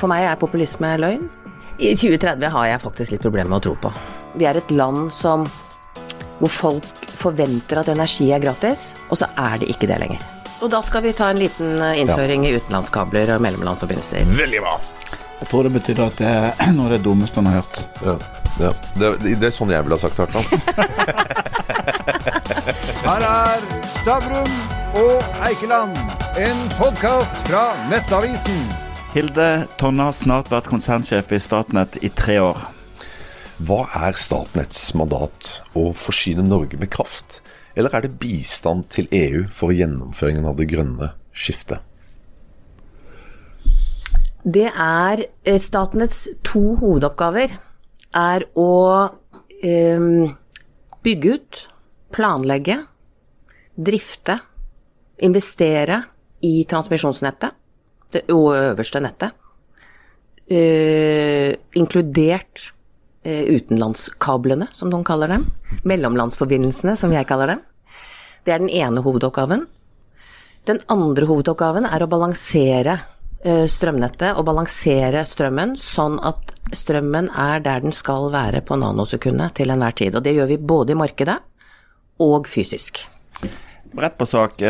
For meg er populisme løgn. I 2030 har jeg faktisk litt problemer med å tro på. Vi er et land som hvor folk forventer at energi er gratis, og så er det ikke det lenger. Og da skal vi ta en liten innføring innføring i utenlandskabler og mellomlandforbindelser. Veldig bra. Jeg tror det betyr at det er noe av det dummeste han har hørt. Ja, ja. Det, det er sånn jeg ville ha sagt det, i. Her er Stavrum og Eikeland, en podkast fra Nettavisen. Hilde Tonne har snart vært konsernsjef i Statnett i tre år. Hva er Statnetts mandat? Å forsyne Norge med kraft? Eller er det bistand til EU for gjennomføringen av det grønne skiftet? Det er eh, Statnetts to hovedoppgaver er å eh, bygge ut, planlegge, drifte, investere i transmisjonsnettet det øverste nettet, uh, inkludert uh, utenlandskablene, som noen kaller dem. Mellomlandsforbindelsene, som jeg kaller dem. Det er den ene hovedoppgaven. Den andre hovedoppgaven er å balansere uh, strømnettet og balansere strømmen sånn at strømmen er der den skal være på nanosekundet til enhver tid. Og det gjør vi både i markedet og fysisk. Rett på sak.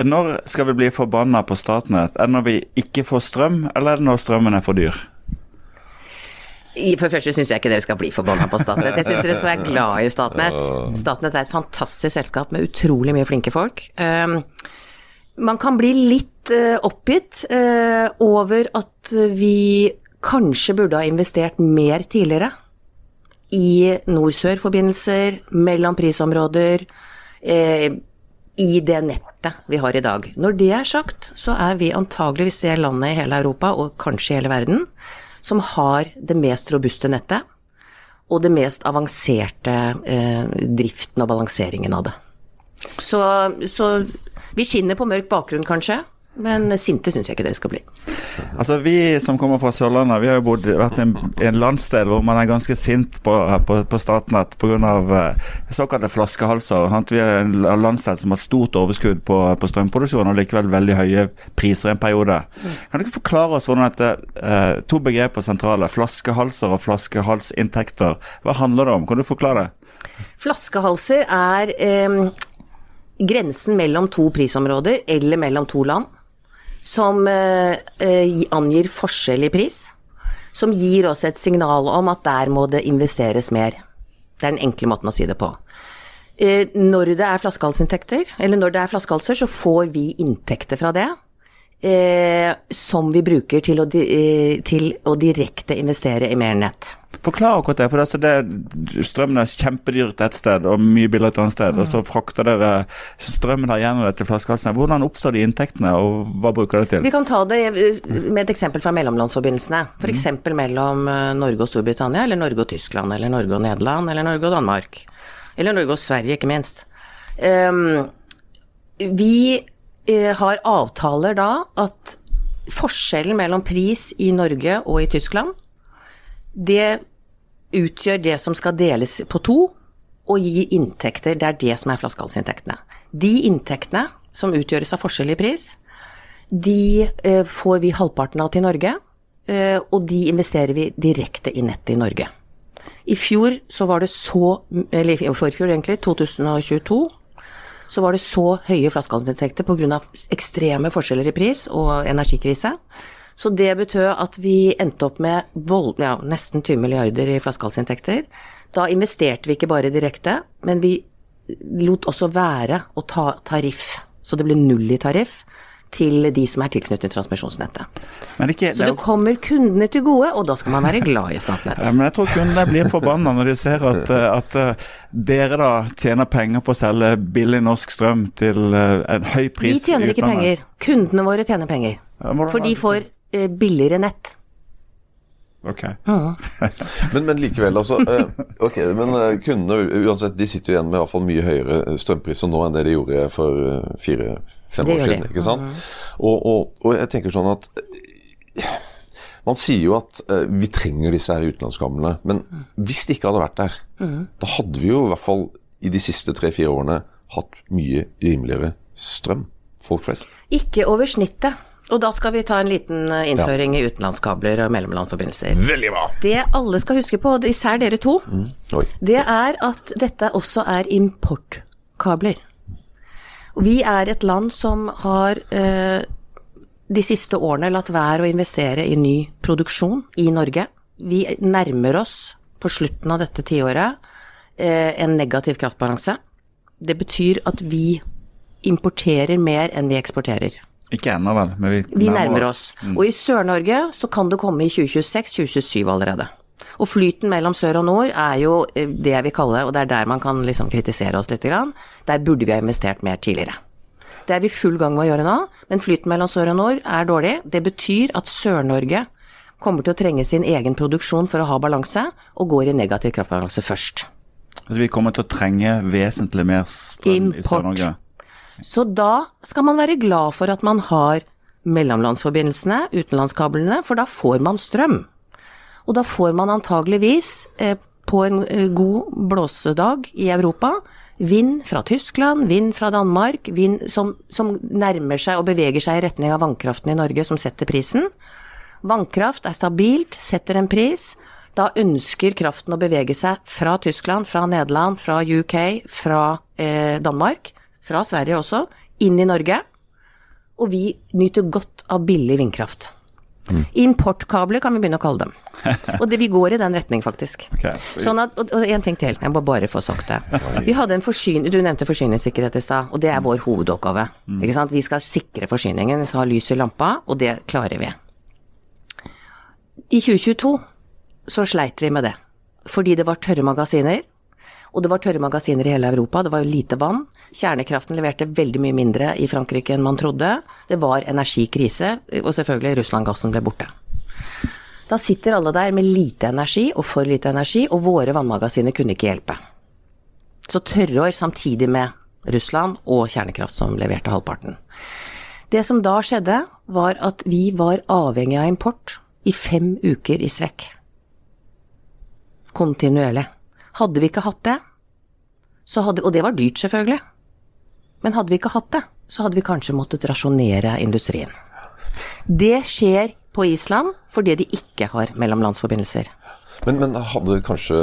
Når skal vi bli forbanna på Statnett? Er det når vi ikke får strøm, eller er det når strømmen er for dyr? For det første syns jeg ikke dere skal bli forbanna på Statnett. Jeg syns dere skal være glad i Statnett. Statnett er et fantastisk selskap med utrolig mye flinke folk. Um, man kan bli litt uh, oppgitt uh, over at vi kanskje burde ha investert mer tidligere i nord-sør-forbindelser, mellom prisområder, uh, i det nettet vi har i dag. Når det er sagt, så er vi antageligvis det landet i hele Europa, og kanskje i hele verden, som har det mest robuste nettet. Og det mest avanserte eh, driften og balanseringen av det. Så, så vi skinner på mørk bakgrunn, kanskje. Men sinte syns jeg ikke dere skal bli. Altså Vi som kommer fra Sørlandet, vi har jo bodd, vært i en, en, landsdel hvor man er ganske sint på, på, på Statnett pga. Uh, såkalte flaskehalser. Sant? Vi er en landsdel som har stort overskudd på, på strømproduksjon og likevel veldig høye priser i en periode. Mm. Kan du ikke forklare oss hvordan dette uh, to begreper sentrale, flaskehalser og flaskehalsinntekter, hva handler det om? Kan du forklare det? Flaskehalser er eh, grensen mellom to prisområder eller mellom to land som eh, eh, angir forskjell i pris, som gir oss et signal om at der må det investeres mer. Det er den enkle måten å si det på. Eh, når det er flaskehalsinntekter, eller når det er flaskehalser, så får vi inntekter fra det. Eh, som vi bruker til å, eh, til å direkte investere i mer nett. Forklar akkurat det. for altså det, Strømmen er kjempedyrt et sted og mye billigere et annet sted. Mm. og Så frakter dere strømmen her gjennom dette flaskehalsene. Hvordan oppstår de inntektene, og hva bruker det til? Vi kan ta det med et eksempel fra mellomlandsforbindelsene. F.eks. Mm. mellom eh, Norge og Storbritannia, eller Norge og Tyskland, eller Norge og Nederland, eller Norge og Danmark. Eller Norge og Sverige, ikke minst. Um, vi har avtaler da at forskjellen mellom pris i Norge og i Tyskland, det utgjør det som skal deles på to, og gi inntekter. Det er det som er flaskehalsinntektene. De inntektene som utgjøres av forskjell i pris, de eh, får vi halvparten av til Norge, eh, og de investerer vi direkte i nettet i Norge. I fjor så var det så, eller i forfjor egentlig, 2022, så var det så høye flaskehalsinntekter pga. ekstreme forskjeller i pris og energikrise så det betød at vi endte opp med vold, ja, nesten 20 milliarder i flaskehalsinntekter. Da investerte vi ikke bare direkte, men vi lot også være å ta tariff. Så det ble null i tariff til de som er tilknyttet transmisjonsnettet. Ikke, så det, kommer kundene til gode, og da skal man være glad i Statnett. Ja, men jeg tror kundene blir forbanna når de ser at, at, eh, dere da tjener penger på å selge billig norsk strøm til eh, en høy pris. Vi tjener ikke penger. Kundene våre tjener penger. Ja, For de får Eh, billigere nett. Ok. Ja. men, men, likevel, altså. Eh, ok, men eh, kundene uansett, de sitter igjen med iallfall mye høyere strømpriser nå enn det de gjorde for fire-fem år siden. ikke sant? Mm. Og, og, og, jeg tenker sånn at Man sier jo at uh, vi trenger disse her utenlandskablene. Men mm. hvis de ikke hadde vært der, mm. da hadde vi jo i hvert fall i de siste tre-fire årene hatt mye rimeligere strøm. Folk flest. Ikke over snittet. Og da skal vi ta en liten innføring ja. i utenlandskabler og mellomlandforbindelser. Veldig bra! Det alle skal huske på, især dere to, mm. det er at dette også er importkabler. Og Vi er et land som har eh, de siste årene latt være å investere i ny produksjon i Norge. Vi nærmer oss på slutten av dette tiåret eh, en negativ kraftbalanse. Det betyr at vi importerer mer enn vi eksporterer. Ikke ennå, vel, men vi, Vi nærmer oss. Og i Sør-Norge så kan det komme i 2026-2027 allerede. Og flyten mellom sør og nord er jo eh, det jeg vil kalle, og det er der man kan liksom kritisere oss litt, der burde vi ha investert mer tidligere. Det er vi full gang med å gjøre nå, men flyten mellom sør og nord er dårlig. Det betyr at Sør-Norge kommer til å trenge sin egen produksjon for å ha balanse, og går i negativ kraftbalanse først. Altså, vi kommer til å trenge vesentlig mer strøm i Sør-Norge. Så da skal man være glad for at man har mellomlandsforbindelsene, utenlandskablene, for da får man strøm. Og da får man antageligvis, eh, på en eh, god blåsedag i Europa, vind fra Tyskland, vind fra Danmark, vind som, som nærmer seg og beveger seg i retning av vannkraften i Norge, som setter prisen. Vannkraft er stabilt, setter en pris. Da ønsker kraften å bevege seg fra Tyskland, fra Nederland, fra UK, fra eh, Danmark, fra Sverige også, inn i Norge. Og vi nyter godt av billig vindkraft. Importkabler kan vi begynne å kalle dem. Og det, vi går i den retning, faktisk. Okay, Sånn at, og, og en ting til, jeg må bare få sagt det. Vi hadde en forsyn, Du nevnte forsyningssikkerhet i stad, og det er vår hovedoppgave. Ikke sant? Vi skal sikre forsyningen, vi skal ha lys i lampa, og det klarer vi. I 2022 så sleit vi med det, fordi det var tørre magasiner. Og det var tørre magasiner i hele Europa, det var jo lite vann. Kjernekraften leverte veldig mye mindre i Frankrike enn man trodde. Det var energikrise, og selvfølgelig Russland-gassen ble borte. Da sitter alle der med lite energi og for lite energi, og våre vannmagasiner kunne ikke hjelpe. Så tørrår samtidig med Russland og kjernekraft som leverte halvparten. Det som da skjedde, var at vi var avhengig av import i fem uker i strekk. Kontinuerlig. Hadde vi ikke hatt det, hadde, og det var dyrt selvfølgelig, men hadde vi ikke hatt det, så hadde vi kanskje måttet rasjonere industrien. Det skjer på Island fordi de ikke har mellomlandsforbindelser. Men, men hadde kanskje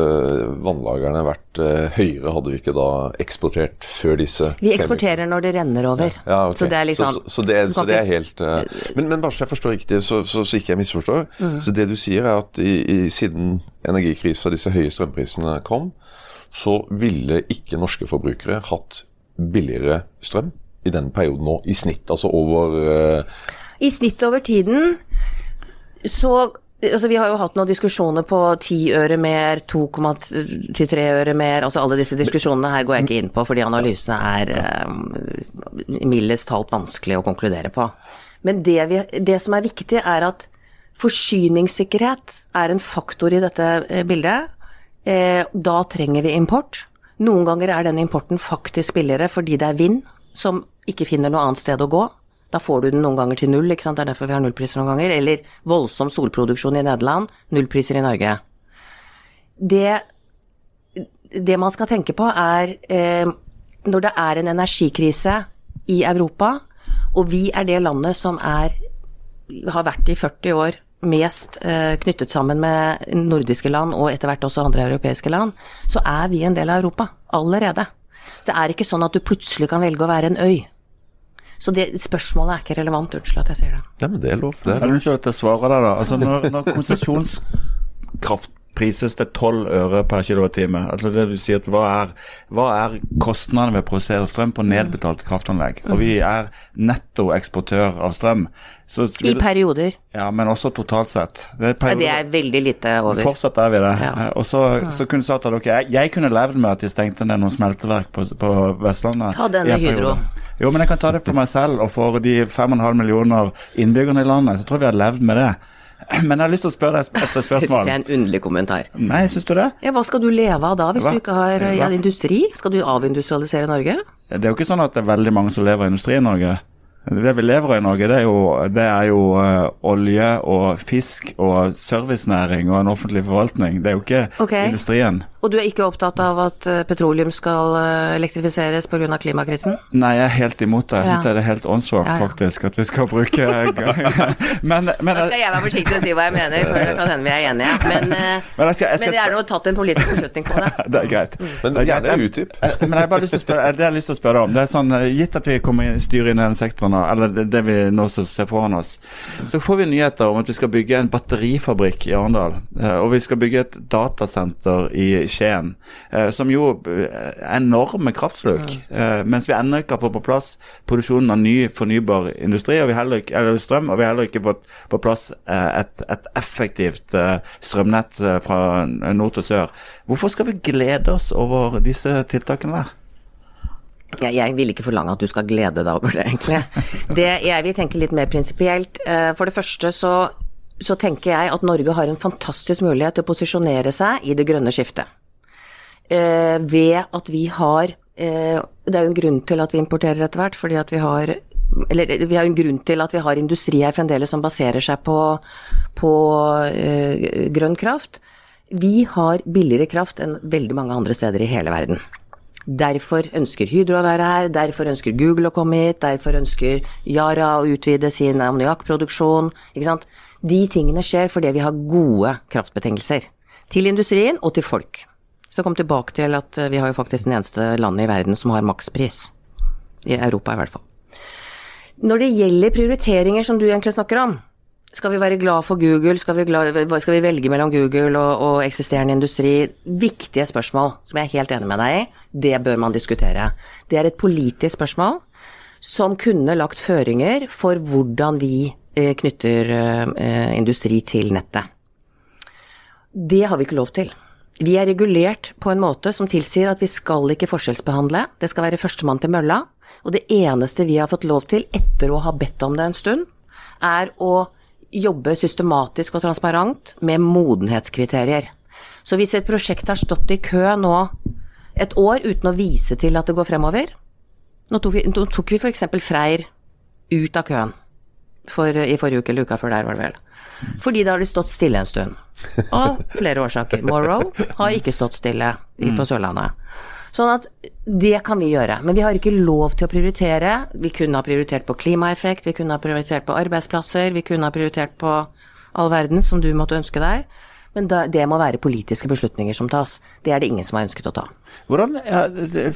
vannlagerne vært eh, høyere, hadde vi ikke da eksportert før disse Vi eksporterer når det renner over. Ja, ok. Så det er liksom så, så, det, så det er helt eh, men, men bare så jeg forstår riktig, så, så, så ikke jeg misforstår. Mm. Så det du sier er at i, i, siden energikrisa disse høye strømprisene kom, så ville ikke norske forbrukere hatt billigere strøm i denne perioden nå, i snitt, altså over eh, I snitt over tiden så Altså, vi har jo hatt noen diskusjoner på 10 øre mer, 2,3 øre mer Altså alle disse diskusjonene her går jeg ikke inn på, fordi analysene er eh, mildest talt vanskelig å konkludere på. Men det, vi, det som er viktig, er at forsyningssikkerhet er en faktor i dette eh, bildet. Eh, da trenger vi import. Noen ganger er den importen faktisk billigere fordi det er vind som ikke finner noe annet sted å gå. Da får du den noen ganger til null, ikke sant? det er derfor vi har nullpriser noen ganger. Eller voldsom solproduksjon i Nederland, nullpriser i Norge. Det, det man skal tenke på er eh, når det er en energikrise i Europa, og vi er det landet som er, har vært i 40 år mest eh, knyttet sammen med nordiske land, og etter hvert også andre europeiske land, så er vi en del av Europa allerede. Så det er ikke sånn at du plutselig kan velge å være en øy. Så det spørsmålet er ikke relevant, unnskyld at jeg sier det. Ja, men det er lov. Det er lov. Unnskyld at jeg svarer deg, da. Altså, når, når konsesjonskraft prises til 12 øre per kilowattime, altså det vil si at hva er, hva er kostnadene ved å produsere strøm på nedbetalte kraftanlegg? Og vi er nettoeksportør av strøm. Så I perioder. ja, men også totalt sett. Det er det er veldig lite over. Fortsatt er vi det. Ja. Og så, så kunne sagt at okay, jeg, jeg kunne levd med at de stengte ned noen smelteverk på, på Vestlandet. Ta denne. Hydro. Jo, men jeg kan ta det for meg selv og for de 5,5 millioner innbyggerne i landet. Så tror jeg vi har levd med det. Men jeg har lyst til å spørre deg et Det syns spørsmål. jeg er en underlig kommentar. Nei, syns du det? Ja, hva skal du leve av da, hvis Hva? du ikke har ja, industri? Skal du avindustrialisere Norge? Det er jo ikke sånn at det er veldig mange som lever av industri i Norge. Det vi lever av i Norge, det er jo, det er jo eh, olje og fisk og servicenæring og en offentlig forvaltning. Det er jo ikke okay. industrien. Og du er ikke opptatt av at eh, petroleum skal eh, elektrifiseres pga. klimakrisen? Nei, jeg er helt imot det. Jeg syns Ja. det er helt åndssvakt, Ja, ja. faktisk, at vi skal bruke men, men, Da skal jeg være forsiktig og si hva jeg mener, for det kan hende vi er enige. Men, eh, Men jeg skal- jeg skal men det er nå tatt en politisk beslutning på det. det er greit. Men Det er gjerne utdyp. Eh, Men jeg har bare lyst til å spørre, det jeg har lyst til å spørre deg om, det er sånn, eh, Gitt at vi kommer inn, styrer inn i den sektoren, eller det, det vi nå ser foran oss, så får vi nyheter om at vi skal bygge en batterifabrikk i Arendal. eh, Og vi skal bygge et datasenter i Skien, eh, som jo er enorme kraftsluk. eh, Mens vi ennå ikke har fått på plass produksjonen av ny fornybar industri, og vi heller ikke, eller strøm, og vi har heller ikke fått på plass eh, et, et effektivt eh, strømnett eh, fra nord til sør. Hvorfor skal vi glede oss over disse tiltakene der? Jeg, jeg vil ikke forlange at du skal glede deg over det, egentlig. Det, jeg vil tenke litt mer prinsipielt. Eh, For det første så, så tenker jeg at Norge har en fantastisk mulighet til å posisjonere seg i det grønne skiftet. Eh, Ved at vi har eh, Det er jo en grunn til at vi importerer etter hvert, fordi at vi har eller vi har en grunn til at vi har industri her fremdeles som baserer seg på, på eh, grønn kraft. Vi har billigere kraft enn veldig mange andre steder i hele verden. Derfor ønsker Hydro å være her, derfor ønsker Google å komme hit, derfor ønsker Yara å utvide sin ammoniakkproduksjon. De tingene skjer fordi vi har gode kraftbetingelser. Til industrien og til folk. Så kom tilbake til at eh, vi har jo faktisk den eneste landet i verden som har makspris. I Europa i hvert fall. Når det gjelder prioriteringer som du egentlig snakker om, skal vi være glad for Google, skal vi, glad, skal vi velge mellom Google og, og eksisterende industri? Viktige spørsmål som jeg er helt enig med deg i. Det bør man diskutere. Det er et politisk spørsmål som kunne lagt føringer for hvordan vi eh, knytter eh, industri til nettet. Det har vi ikke lov til. Vi er regulert på en måte som tilsier at vi skal ikke forskjellsbehandle. Det skal være førstemann til mølla. Og det eneste vi har fått lov til etter å ha bedt om det en stund, er å jobbe systematisk og transparent med modenhetskriterier. Så hvis et prosjekt har stått i kø nå et år uten å vise til at det går fremover Nå tok vi, nå tok vi f.eks. Freyr ut av køen for, i forrige uke eller uka før der, var det vel. Fordi da har de stått stille en stund. Av flere årsaker. Morrow har ikke stått stille på Sørlandet. Sånn at det kan vi gjøre. Men vi har ikke lov til å prioritere. Vi kunne ha prioritert på klimaeffekt, vi kunne ha prioritert på arbeidsplasser, vi kunne ha prioritert på all verden som du måtte ønske deg. Men da, det må være politiske beslutninger som tas. Det er det ingen som har ønsket å ta. Hvordan, ja,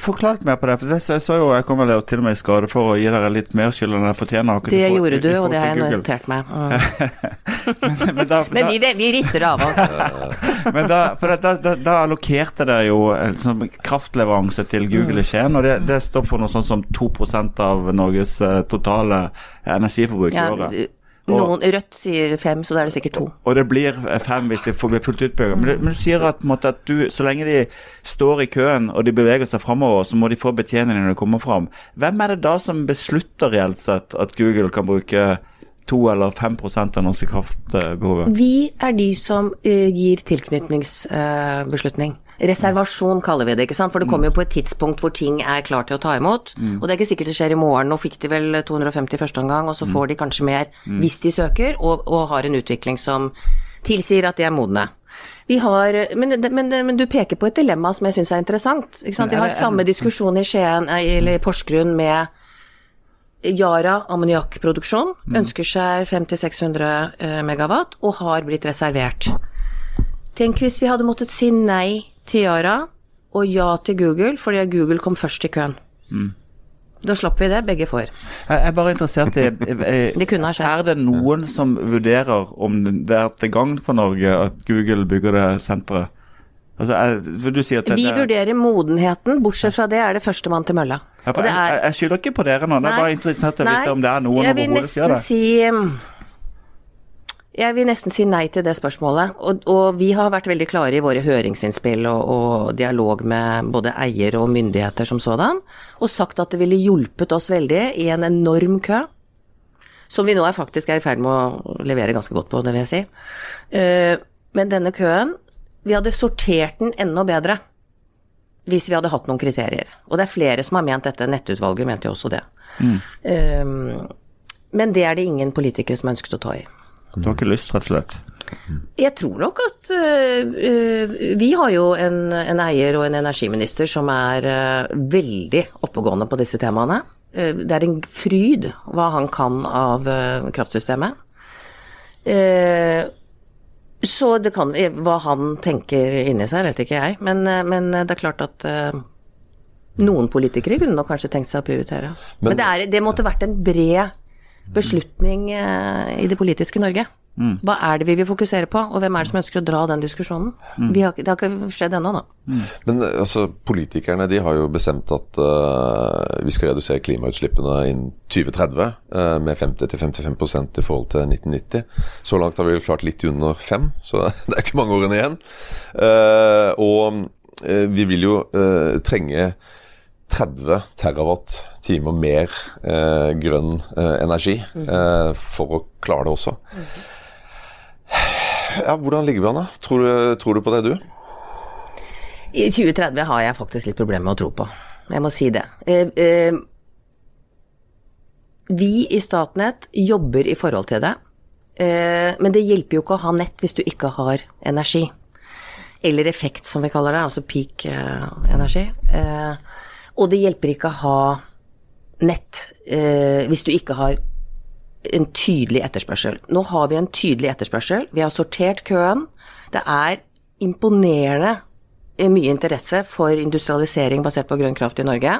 Forklar mer på det. for det så, så jo, Jeg kommer til og med i skade for å gi dere litt mer skyld enn jeg fortjener. Det forhold- gjorde du, og det har jeg notert meg. Mm. Men, da, Men vi, vi rister det av oss. men da, for da, da, da, allokerte dere jo sånn kraftleveranse til Google i Skien, og det, det står for noe sånn som 2% av Norges eh, totale energiforbruk Ja, i året. Noen, Rødt sier fem, så da er det sikkert to. Og det blir fem hvis de får bli fullt ut Men, du- men du sier at, måte, at du, så lenge de står i køen og de beveger seg framover, så må de få betjening når de kommer fram. Hvem er det da som beslutter reelt sett at Google kan bruke 2 eller 5% av norske kraftbehovet? Vi er de som eh, gir tilknytningsbeslutning. Reservasjon kaller vi det, ikke sant. For det kommer jo på et tidspunkt hvor ting er klar til å ta imot. Og det er ikke sikkert det skjer i morgen. Nå fikk de vel 250 i første omgang, og så får de kanskje mer hvis de søker, og, og har en utvikling som tilsier at de er modne. Vi har, men, men, men du peker på et dilemma som jeg syns er interessant. Ikke sant? Vi har samme diskusjon i Skien, eller i Porsgrunn med Yara ammoniakkproduksjon. Ønsker seg 500-600 eh, megawatt, og har blitt reservert. Tenk hvis vi hadde måttet si nei til Yara og ja til Google, fordi Google kom først i køen. Da slapp vi det, begge får. Jeg er bare interessert i, Det kunne ha skjedd. Er det noen som vurderer om det er til gagn for Norge at Google bygger det senteret? Altså, er, du sier at det, Vi er- vurderer modenheten, bortsett fra det er det førstemann til mølla. Ja, det jeg, jeg, er jeg skylder ikke på dere nå, det er bare interessert i å vite om det er noen jeg vil overhodet som gjør nesten si um, Jeg vil nesten si nei til det spørsmålet. Og, og vi har vært veldig klare i våre høringsinnspill og, og dialog med både eier og myndigheter som sådan, og sagt at det ville hjulpet oss veldig i en enorm kø. Som vi nå er faktisk er i ferd med å levere ganske godt på, det vil jeg si. Eh, Men denne køen, vi hadde sortert den enda bedre hvis vi hadde hatt noen kriterier. Og det er flere som har ment dette. Nettutvalget mente jo også det. Mm. men det er det ingen politikere som ønsket å ta i. Du har ikke lyst, rett og slett? Jeg tror nok at uh, Vi har jo en, en, eier og en energiminister som er uh, veldig oppegående på disse temaene. Uh, det er en fryd hva han kan av kraftsystemet. så det kan Hva han tenker inni seg, vet ikke jeg. Men, men det er klart at noen politikere kunne nok kanskje tenkt seg å prioritere. Men, men det, er, det måtte vært en bred beslutning i det politiske Norge. Mm. Hva er det vi vil fokusere på, og hvem er det som ønsker å dra den diskusjonen? Mm. Har, det har ikke skjedd ennå, da. Mm. Men altså, politikerne de har jo bestemt at uh, vi skal redusere klimautslippene innen 2030 uh, med 50-55% i forhold til 1990. Så langt har vi vel klart litt under fem, så det er ikke mange årene igjen. Uh, og uh, vi vil jo uh, trenge 30 terawatt-timer mer grønn energi eh, for å klare det også. Mm. Ja, hvordan ligger vi an, da? Tror du, tror du på det, du? I 2030 har jeg faktisk litt problemer med å tro på. Jeg må si det. Eh, eh, vi i Statnett jobber i forhold til det. Eh, men det hjelper jo ikke å ha nett hvis du ikke har energi. Eller effekt, som vi kaller det. Altså peak energi. Og det hjelper ikke å ha nett hvis du ikke har en tydelig etterspørsel. Nå har vi en tydelig etterspørsel. Vi har sortert køen. Det er imponerende mye interesse for industrialisering basert på grønn kraft i Norge.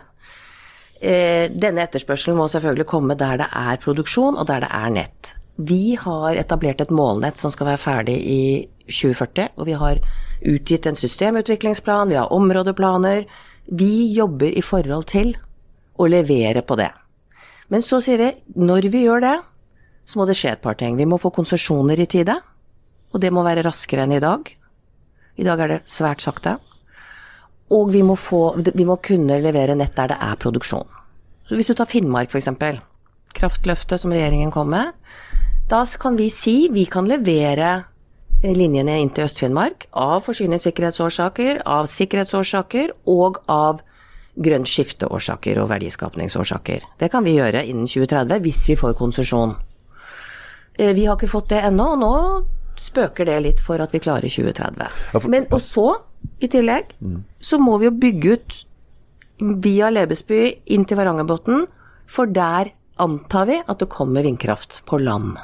Eh, denne etterspørselen må selvfølgelig komme der det er produksjon, og der det er nett. Vi har etablert et målnett som skal være ferdig i 2040, og vi har utgitt en systemutviklingsplan, vi har områdeplaner. Vi jobber i forhold til å levere på det. Men så sier vi, når vi gjør det, så må det skje et par ting. Vi må få konsesjoner i tide, og det må være raskere enn i dag. I dag er det svært sakte. Og vi må, få, vi må kunne levere nett der det er produksjon. Så hvis du tar Finnmark f.eks., kraftløftet som regjeringen kom med, da kan vi si vi kan levere linjene inn til Øst-Finnmark av forsyningssikkerhetsårsaker, av sikkerhetsårsaker og av grønt skifteårsaker og verdiskapningsårsaker. Det kan vi gjøre innen 2030 hvis vi får konsesjon. Eh, vi har ikke fått det ennå, og nå spøker det litt for at vi klarer 2030. Men og så, i tillegg, så må vi jo bygge ut via Lebesby inn til Varangerbotn, for der antar vi at det kommer vindkraft på land.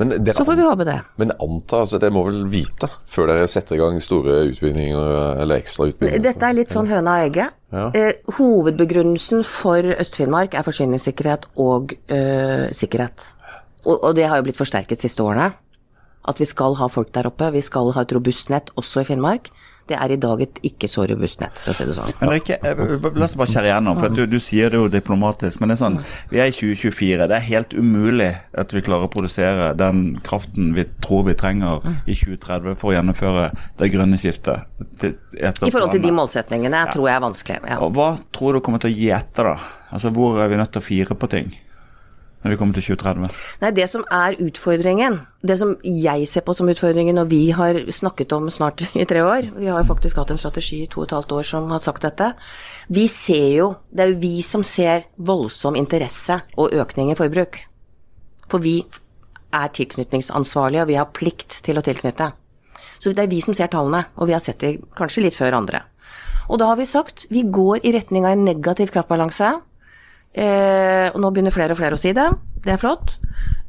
Dere, så får vi håpe det. Men anta, altså dere må vel vite før dere setter i gang store utbygginger eller ekstra utbygginger? Dette er litt sånn høna og egget. Ja. Eh, hovedbegrunnelsen for Øst-Finnmark er forsyningssikkerhet og eh, sikkerhet. Og, og det har jo blitt forsterket de siste årene. At vi skal ha folk der oppe. Vi skal ha et robust nett også i Finnmark. Det er i dag et ikke så robust nett, for å si det sånn. Men ikke, eh, La oss bare skjære igjennom, for du, du, sier det jo diplomatisk. Men det er sånn, vi er i 2024. Det er helt umulig at vi klarer å produsere den kraften vi tror vi trenger i 2030 for å gjennomføre det grønne skiftet. I forhold til de målsetningene ja. tror jeg er vanskelig. Ja. Hva tror du kommer til å gi etter, da? Altså Hvor er vi nødt til å fire på ting? Når vi kommer til 2030? Nei, Det som er utfordringen, det som jeg ser på som utfordringen, og vi har snakket om snart i tre år, vi har faktisk hatt en strategi i to og et halvt år som har sagt dette, vi ser jo, det er jo vi som ser voldsom interesse og økning i forbruk. For vi er tilknytningsansvarlige, og vi har plikt til å tilknytte. Så det er vi som ser tallene, og vi har sett de kanskje litt før andre. Og da har vi sagt vi går i retning av en negativ kraftbalanse. Eh, og nå begynner flere og flere å si det. Det er flott.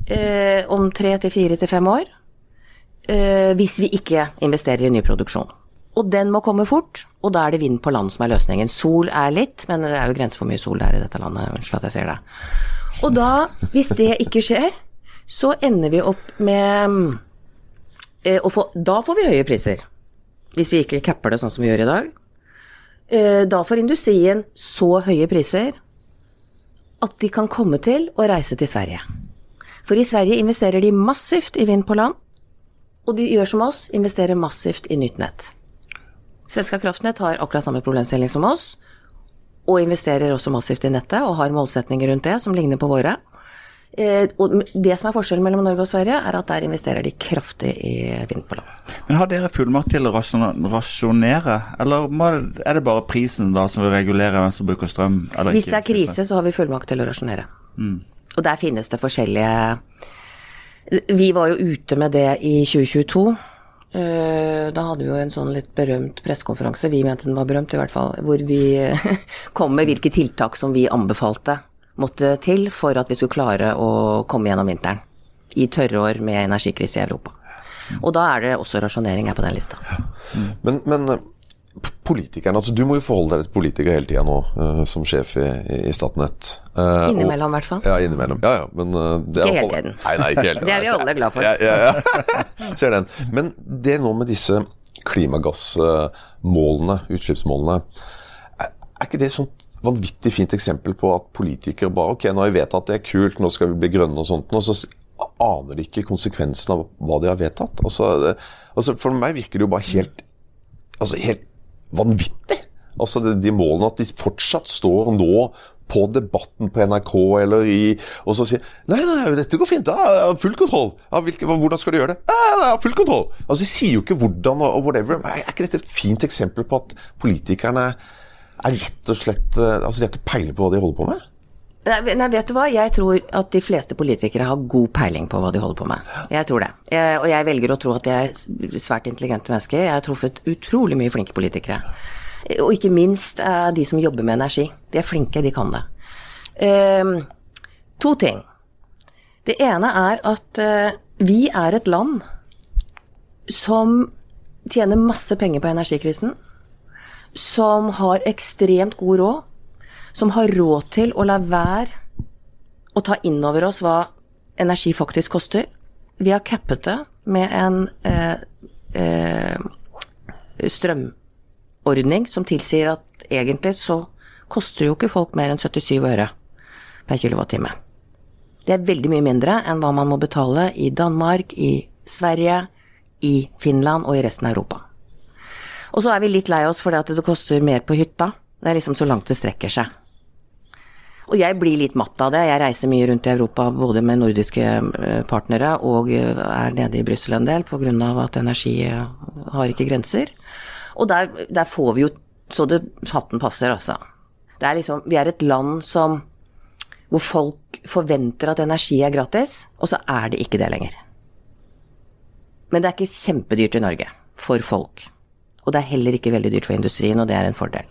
Eh, om tre til fire til fem år. Eh, hvis vi ikke investerer i ny produksjon. Og den må komme fort, og da er det vind på land som er løsningen. Sol er litt, men det er jo grenser for mye sol der i dette landet. Unnskyld at jeg sier det. Og da, hvis det ikke skjer, så ender vi opp med eh, å få Da får vi høye priser. Hvis vi ikke capper det sånn som vi gjør i dag. Eh, da får industrien så høye priser at de kan komme til å reise til Sverige. For i Sverige investerer de massivt i vind på land, og de gjør som oss, investerer massivt i nytt nett. Svenska kraftnett har akkurat samme problemstilling som oss, og investerer også massivt i nettet, og har målsetninger rundt det som ligner på våre. Eh, og det som er forskjellen mellom Norge og Sverige, er at der investerer de kraftig i vind på land. Men Har dere fullmakt til å rasjonere, eller er det bare prisen da som vil regulere hvem som bruker strøm? Hvis det er krise, så har vi fullmakt til å rasjonere. Mm. Og der finnes det forskjellige Vi var jo ute med det i 2022. Eh, da hadde vi jo en sånn litt berømt pressekonferanse, vi mente den var berømt i hvert fall, hvor vi kom med hvilke tiltak som vi anbefalte måtte til for at vi skulle klare å komme gjennom vinteren i tørrår med energikrise i Europa. Og da er det også rasjonering her på den lista. Men, men politikerne, altså Du må jo forholde deg til politikere hele tida nå, uh, som sjef i, i Statnett. Uh, innimellom, i hvert fall. Ja, innimellom. Ja, ja, men uh, det er Ikke hele tiden. Nei, nei, ikke hele tiden. det er vi alle glad for. Ja. Ser den. Men det nå med disse klimagassmålene, utslippsmålene, er, er ikke det sånn vanvittig fint eksempel på at politikere bare Ok, nå har jeg vedtatt det er kult, nå skal vi bli grønne og sånt, og så aner de ikke konsekvensen av hva de har vedtatt. Altså, altså For meg virker det jo bare helt altså helt vanvittig. Altså de, de målene at de fortsatt står nå på Debatten på NRK eller i Og så sier Nei, nei, dette går fint. Ja, full kontroll. Hvilke, hvordan skal du gjøre det? Ja, har full kontroll. Altså De sier jo ikke hvordan og whatever. Men er ikke dette et fint eksempel på at politikerne er rett og slett eh, Altså de har ikke peiling på hva de holder på med? Nei, vet du hva. Jeg tror at de fleste politikere har god peiling på hva de holder på med. Jeg tror det. Jeg, og jeg velger å tro at de er svært intelligente mennesker. Jeg har truffet utrolig mye flinke politikere. Og ikke minst uh, de som jobber med energi. De er flinke, de kan det. Uh, to ting. Det ene er at uh, vi er et land som tjener masse penger på energikrisen. Som har ekstremt god råd som har råd til å la være å ta inn over oss hva energi faktisk koster. Vi har cappet det med en eh, eh, strømordning som tilsier at egentlig så koster jo ikke folk mer enn 77 øre per kilowattime. Det er veldig mye mindre enn hva man må betale i Danmark, i Sverige, i Finland og i resten av Europa. Og så er vi litt lei oss fordi at det koster mer på hytta. Det er liksom så langt det strekker seg. Og jeg blir litt matt av det. Jeg reiser mye rundt i Europa både med nordiske eh, partnere og eh, er nede i Brussel en del pga. at energi eh, har ikke grenser. Og der, der, får vi jo så det hatten passer, altså. Det er liksom, vi er et land som hvor folk forventer at energi er gratis, og så er det ikke det lenger. Men det er ikke kjempedyrt i Norge for folk. Og det er heller ikke veldig dyrt for industrien, og det er en fordel.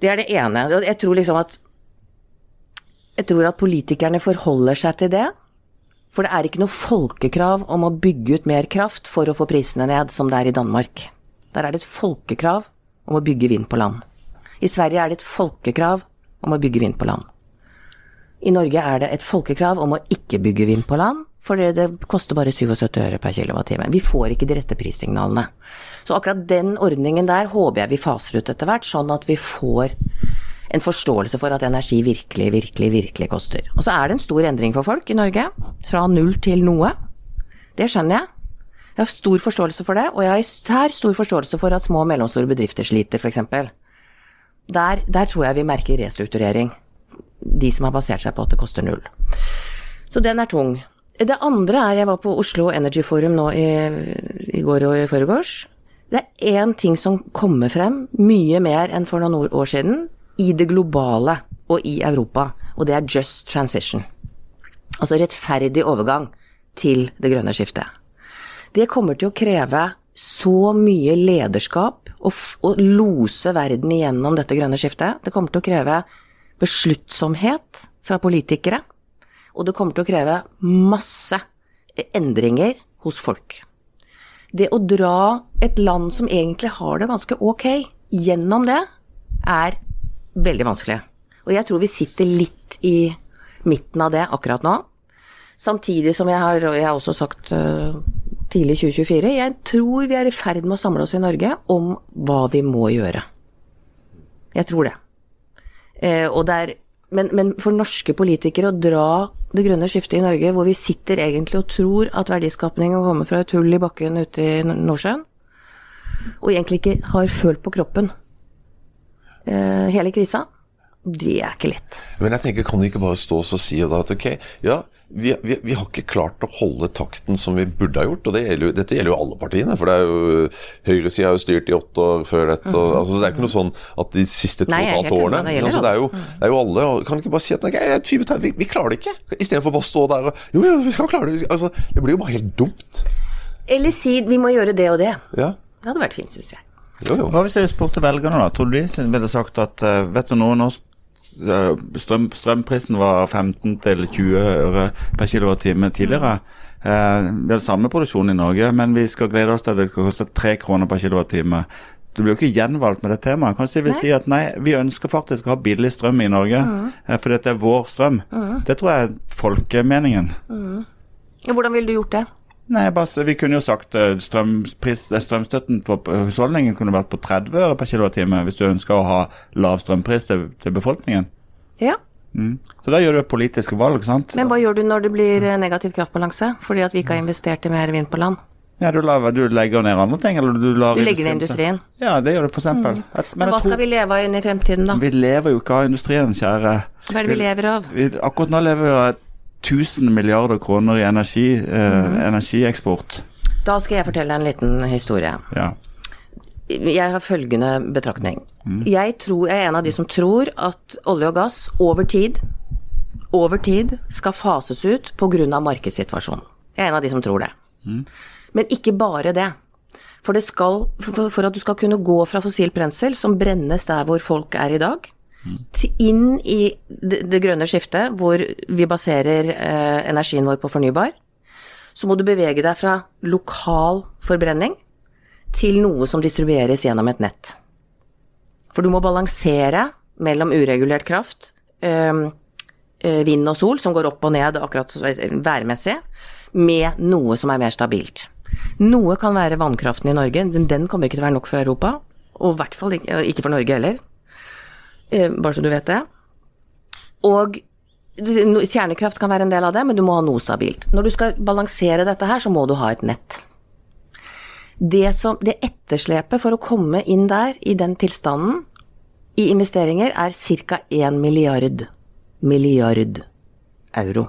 Det er det ene. Jeg tror liksom at jeg tror at politikerne forholder seg til det. For det er ikke noe folkekrav om å bygge ut mer kraft for å få prisene ned, som det er i Danmark. Der er det et folkekrav om å bygge vind på land. I Sverige er det et folkekrav om å bygge vind på land. I Norge er det et folkekrav om å ikke bygge vind på land, for det koster bare 77 øre per kWt. Vi får ikke de rette prissignalene. Så akkurat den ordningen der håper jeg vi faser ut etter hvert, sånn at vi får en forståelse for at energi virkelig, virkelig, virkelig koster. Og så er det en stor endring for folk i Norge. Fra null til noe. Det skjønner jeg. Jeg har stor forståelse for det, og jeg har stor forståelse for at små og mellomstore bedrifter sliter, f.eks. Der, der tror jeg vi merker restrukturering. De som har basert seg på at det koster null. Så den er tung. Det andre er Jeg var på Oslo Energy Forum nå i, i går og i forgårs. Det er én ting som kommer frem mye mer enn for noen år siden i det globale og i Europa, og det er just transition. Altså rettferdig overgang til det grønne skiftet. Det kommer til å kreve så mye lederskap å lose verden igjennom dette grønne skiftet. Det kommer til å kreve besluttsomhet fra politikere, og det kommer til å kreve masse endringer hos folk. Det å dra et land som egentlig har det ganske ok, gjennom det, er veldig vanskelig. Og jeg tror vi sitter litt i midten av det akkurat nå. Samtidig som jeg har, og jeg har også sagt uh, tidlig 2024, jeg tror vi er i ferd med å samle oss i Norge om hva vi må gjøre. Jeg tror det. Uh, og det er, men, men, for norske politikere å dra det grønne skiftet i Norge, hvor vi sitter egentlig og tror at verdiskapningen kommer fra et hull i bakken ute i Nordsjøen, og egentlig ikke har følt på kroppen Eh, hele krisa. Det er ikke lett. Men jeg tenker, kan de ikke bare stå og si at ok, ja, vi, vi, vi, har ikke klart å holde takten som vi burde ha gjort. og det gjelder, Dette gjelder jo alle partiene. for det er jo Høyresida har jo styrt i åtte år før dette. Og, mm. altså, det er ikke noe sånn at de siste to og et halvt årene det, altså, det, er jo, det, er jo, alle. og Kan ikke bare si at nei, vi, vi klarer det ikke? Istedenfor bare å stå der og Jo, jo, vi skal klare det. Altså, det blir jo bare helt dumt. Eller si vi må gjøre det og det. Ja. Det hadde vært fint, syns jeg. Jo, jo. Hva hvis jeg spurte velgerne, da? Tror du de ville sagt at eh, vet du noe, nå strøm, strømprisen var 15-20 øre per kWt tidligere. Eh, vi har samme produksjon i Norge, men vi skal glede oss til at det skal koste 3 kroner per kWt. Du blir jo ikke gjenvalgt med det temaet. Kanskje de vil si at nei, vi ønsker faktisk å ha billig strøm i Norge, mm. eh, fordi det er vår strøm. Mm. Det tror jeg er folkemeningen. Mm. Hvordan ville du gjort det? Nei, bare, Vi kunne jo sagt uh, strømpris, strømstøtten på husholdningen kunne vært på 30 øre per kilowattime hvis du ønsker å ha lav strømpris til, til befolkningen. Ja. Mm. Så da gjør du et politisk valg, sant. Men hva gjør du når det blir eh, negativ kraftbalanse fordi at vi ikke har investert i mer vind på land? Ja, du, lar, du legger ned andre ting, eller du lar Du legger ned industrien? Ja, det gjør du f.eks. Mm. Men, Men hva skal vi leve av inn i fremtiden, da? Vi lever jo ikke av industrien, kjære. Hva er det vi lever av? Vi, akkurat nå lever vi av 1000 milliarder kroner i energi, eh, mm. energieksport. Da skal jeg fortelle en liten historie. Ja. Jeg har følgende betraktning. Mm. Jeg, tror, jeg er en av de som tror at olje og gass over tid, over tid skal fases ut pga. markedssituasjonen. Jeg er en av de som tror det. Mm. Men ikke bare det. For, det skal, for, at du skal kunne gå fra fossilt brensel, som brennes der hvor folk er i dag, inn i det, grønne skiftet, hvor vi baserer eh, energien vår på fornybar, så må du bevege deg fra lokal forbrenning til noe som distribueres gjennom et nett. For du må balansere mellom uregulert kraft, øh, vind og sol, som går opp og ned akkurat værmessig, med noe som er mer stabilt. Noe kan være vannkraften i Norge, den kommer ikke til å være nok for Europa. Og i hvert fall ikke for Norge heller. Eh, bare så du vet det. Og kjernekraft kan være en del av det, men du må ha noe stabilt. Når du skal balansere dette her, så må du ha et nett. Det, som, det etterslepet for å komme inn der, i den tilstanden, i investeringer, er ca. 1 milliard milliard euro.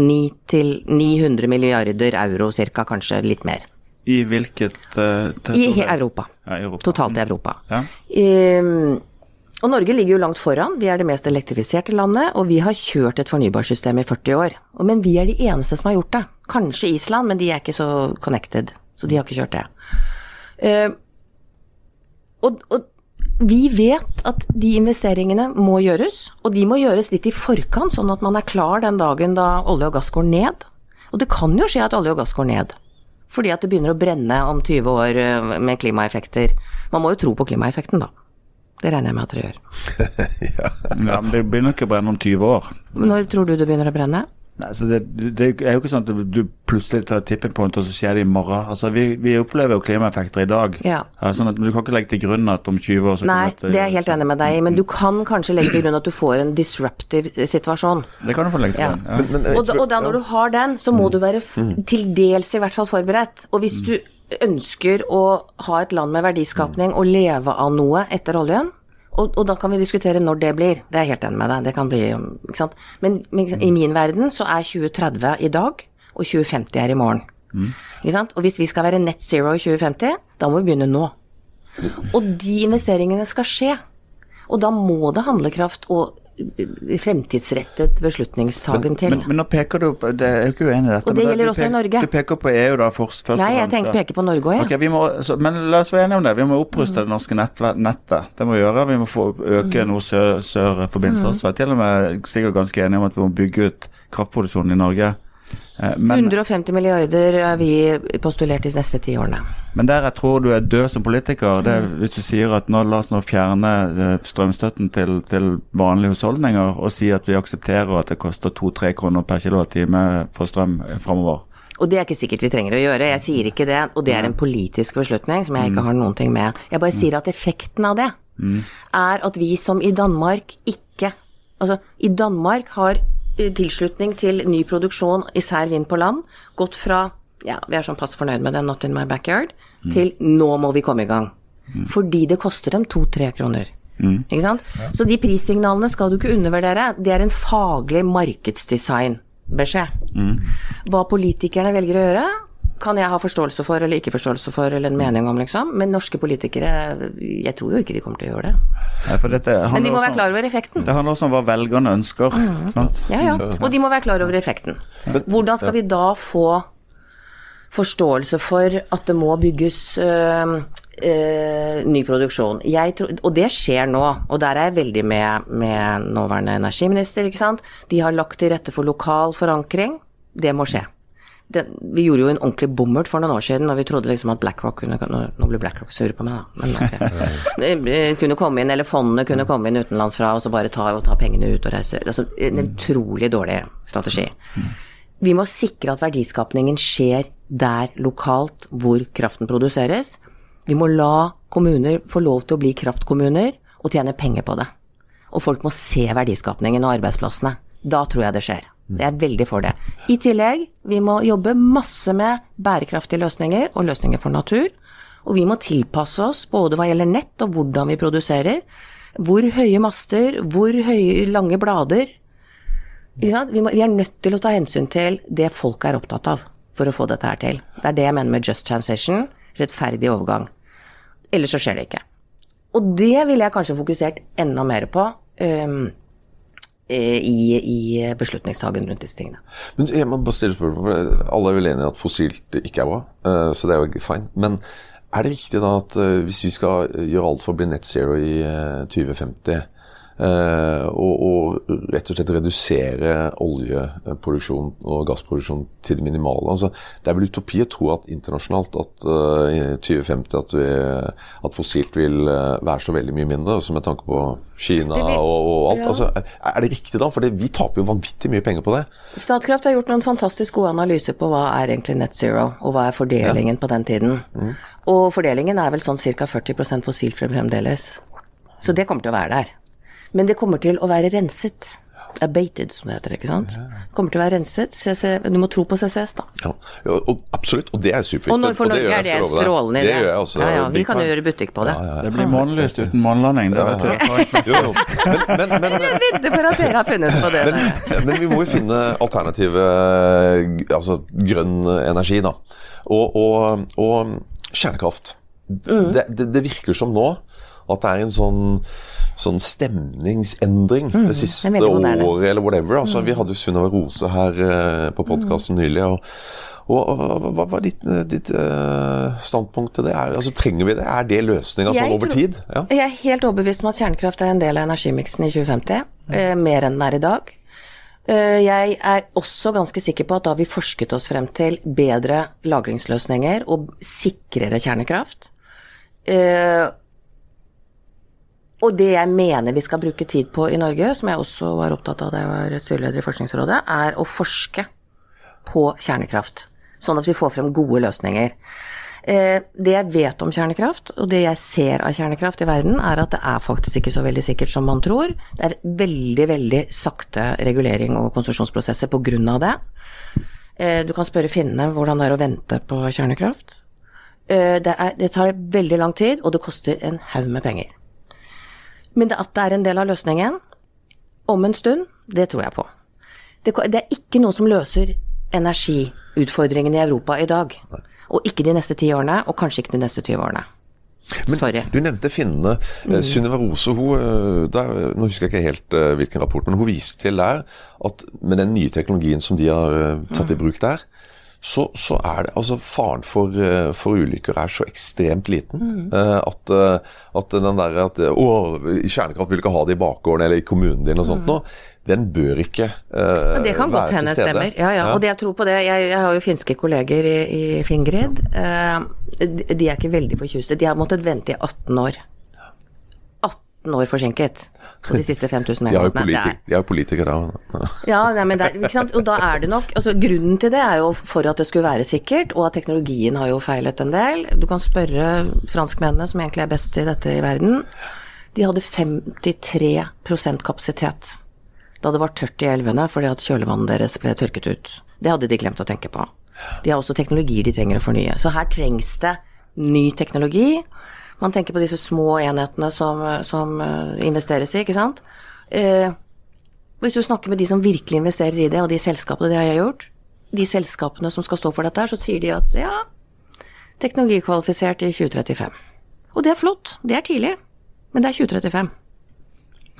9 til 900 milliarder euro ca., kanskje litt mer. I hvilket uh, I Europa. Ja, Europa. Totalt i Europa. Ja. Um, og Norge ligger jo langt foran. Vi er det mest elektrifiserte landet, og vi har kjørt et fornybarsystem i 40 år. Men vi er de eneste som har gjort det. Kanskje Island, men de er ikke så connected, så de har ikke kjørt det. Uh, og, og, vi vet at de investeringene må gjøres, og de må gjøres litt i forkant, sånn at man er klar den dagen da olje og gass går ned. Og det kan jo skje at olje og gass går ned. Fordi at det begynner å brenne om 20 år eh, med klimaeffekter. Man må jo tro på klimaeffekten, da. Det regner jeg med at dere gjør. ja. ja, men det begynner ikke å brenne om 20 år. Når tror du det begynner å brenne? Nei, så det, det, er jo ikke sånn at du plutselig tar tipping point, og så skjer det i morgen. Altså, vi, vi opplever jo klimaeffekter i dag. Ja. Ja, sånn at Du kan ikke legge til grunn at om 20 år så Nei, det, det er jeg helt enig med deg i, men du kan kanskje legge til grunn at du får en disruptive situasjon. Det kan du få legge til grunn, ja. Men, men, og, da, og, da, når du har den, så må mm. du være mm. til dels i hvert fall forberedt. Og hvis mm. du ønsker å ha et land med verdiskapning og leve av noe etter oljen, og, og, da kan vi diskutere når det blir. Det er jeg helt enig med deg. Det kan bli, ikke sant. Men, men i min verden så er 2030 i dag, og 2050 er i morgen. Mm. Ikke sant? Og hvis vi skal være net zero i 2050, da må vi begynne nå. Og de investeringene skal skje. Og da må det handlekraft og fremtidsrettet beslutningstagen til. Men, men, nå peker du på Det er jo ikke uenig i dette. Og det gjelder også peker, i Norge. Du peker på EU da først, først Nei, jeg tenker, peker på Norge òg, ja. Okay, må, så, men la oss være enige om det. Vi må oppruste mm. det norske nett, nettet. Det må vi gjøre. Vi må få øke mm. nord-sør-forbindelser mm. også. Jeg er til og med sikkert ganske enige om at vi må bygge ut kraftproduksjonen i Norge. Eh, men, 150 milliarder er vi postulert de neste ti årene. Men der jeg tror du er død som politiker, det er mm. hvis du sier at nå, la oss nå fjerne eh, strømstøtten til, til vanlige husholdninger, og si at vi aksepterer at det koster to-tre kroner per kilowattime for strøm framover. Og det er ikke sikkert vi trenger å gjøre, jeg sier ikke det. Og det er en politisk beslutning som jeg ikke mm. har noen ting med. Jeg bare sier at effekten av det er at vi som i Danmark ikke Altså, i Danmark har tilslutning til ny produksjon, især vind på land, gått fra ja, vi er sånn pass fornøyd med det, not in my backyard, mm. til nå må vi komme i gang. Mm. Fordi det koster dem to-tre kroner. Mm. Ikke sant? Ja. Så de prissignalene skal du ikke undervurdere. Det er en faglig markedsdesignbeskjed. Mm. Hva politikerne velger å gjøre, kan jeg ha forståelse for eller ikke forståelse for eller en mening om, liksom. Men norske politikere, jeg tror jo ikke de kommer til å gjøre det. Nei, Men de må være klar over effekten. Det handler også om hva velgerne ønsker. Mm. Ja, ja. Og de må være klar over effekten. Hvordan skal vi da få forståelse for at det må bygges øh, øh, ny produksjon. Tror, og det skjer nå, og der er jeg veldig med, med nåværende energiminister, ikke sant. De har lagt til rette for lokal forankring. Det må skje det, vi gjorde jo en ordentlig bommert for noen år siden da vi trodde liksom at BlackRock kunne Nå blir BlackRock sure på meg, da. Men okay. kunne komme inn, eller fondene kunne komme inn utenlandsfra og så bare ta, og ta pengene ut og reise. Altså, en utrolig dårlig strategi. Vi må sikre at verdiskapningen skjer der lokalt hvor kraften produseres. Vi må la kommuner få lov til å bli kraftkommuner og tjene penger på det. Og folk må se verdiskapningen og arbeidsplassene. Da tror jeg det skjer. Jeg er veldig for det. I tillegg, vi må jobbe masse med bærekraftige løsninger og løsninger for natur. Og vi må tilpasse oss både hva gjelder nett og hvordan vi produserer. Hvor høye master, hvor høye, lange blader. Vi, må, vi, er nødt til å ta hensyn til det folk er opptatt av for å få dette her til. Det er det jeg mener med just transition, rettferdig overgang. Ellers så skjer det ikke. Og det ville jeg kanskje fokusert enda mer på. Um, i, i beslutningstagen rundt disse tingene. Men jeg må bare stille spørsmål, Alle er vel enige at fossilt ikke er bra, eh, så det er jo fine. Men er det riktig da at eh, hvis vi skal gjøre alt for å bli net zero i 2050, Uh, og, og, rett og slett redusere oljeproduksjon og gassproduksjon til det minimale. Altså, det er vel utopi å tro at internasjonalt at uh, i 2050 at, vi, at fossilt vil uh, være så veldig mye mindre, altså med tanke på Kina og, og, alt. Ja. Altså, er det riktig da? For vi taper jo vanvittig mye penger på det. Statkraft har gjort noen fantastisk gode analyser på hva er egentlig net zero, og hva er fordelingen ja. på den tiden. Mm. Og fordelingen er vel sånn ca. 40% fossilt fremdeles. Så det kommer til å være der. Men det kommer til å være renset. Abated, som det heter. ikke sant? Det kommer til å være renset. CC, du må tro på CCS, da. Ja, og, Absolutt, og det er superviktig. Og når, for Norge er det en strålende idé. Det gjør jeg også. Ja, ja, vi kan jo gjøre butikk på det. Ja, ja, det blir månelyst uten månelanding, det vet du. men, men, men, jeg vedder for at dere har funnet på det. Men, men vi må jo finne alternative altså grønn energi, da. Og, og, og kjernekraft. Mm. Det, det, det virker som nå at det er en sånn sånn stemningsendring mm, det siste det året eller whatever. Altså, mm. Vi hadde jo Sunniva Rose her uh, på podkasten mm. nylig. og, og, Hva var ditt, eh, ditt uh, standpunkt til det? Er, altså, trenger vi det? Er det løsninga sånn over tid? Ja. Jeg er helt overbevist om at kjernekraft er en del av energimiksen i 2050. Uh, mer enn den er i dag. Jeg er også ganske sikker på at da vi forsket oss frem til bedre lagringsløsninger og sikrere kjernekraft, og det jeg mener vi skal bruke tid på i Norge, som jeg også var opptatt av da jeg var styreleder i Forskningsrådet, er å forske på kjernekraft. Sånn at vi får frem gode løsninger. Eh, det jeg vet om kjernekraft, og det jeg ser av kjernekraft i verden, er at det er faktisk ikke så veldig sikkert som man tror. Det er veldig, veldig sakte regulering og konsesjonsprosesser av det. Eh, du kan spørre finnene hvordan det er å vente på kjernekraft. Eh, det, er, det tar veldig lang tid, og det koster en haug med penger. Men at det er en del av løsningen om en stund, det tror jeg på. Det, det er ikke noe som løser energiutfordringene i Europa i dag. Og ikke de neste ti årene, og kanskje ikke de neste 20 årene. Men Sorry. Du nevnte finnene. Eh, mm. Synnøve Rose, hun, eh, der, nå husker jeg ikke helt hvilken rapport, men hun viste til der at med den nye teknologien som de har tatt i bruk der, så, så, er det altså Faren for, eh, for, ulykker er så ekstremt liten mm. Eh, at, eh, at, den der at Å, kjernekraft vil ikke ha det i bakgården eller i kommunen din og sånt mm. noe. Den bør ikke uh, Det kan godt hende stemmer. Ja, ja. Og det jeg tror på det Jeg, jeg har jo finske kolleger i, i Fingrid. Uh, de er ikke veldig forkjuste. De har måttet vente i 18 år. 18 år forsinket på de siste 5000 megawattene. De er jo politikere, da. ja, nei, men der, ikke sant? og da er det nok altså, Grunnen til det er jo for at det skulle være sikkert, og at teknologien har jo feilet en del. Du kan spørre franskmennene, som egentlig er best i dette i verden. De hadde 53% kapasitet da det var tørt i elvene fordi at kjølevannet deres ble tørket ut. Det hadde de glemt å tenke på. De har også teknologier de trenger å fornye. Så her trengs det ny teknologi Man tenker på disse små enhetene som, som investeres i, ikke sant. Eh, hvis du snakker med de som virkelig investerer i det, og de selskapene det har jeg gjort, de selskapene som skal stå for dette her, så sier de at ja, teknologikvalifisert i 2035. Og det er flott, det er tidlig, men det er 2035.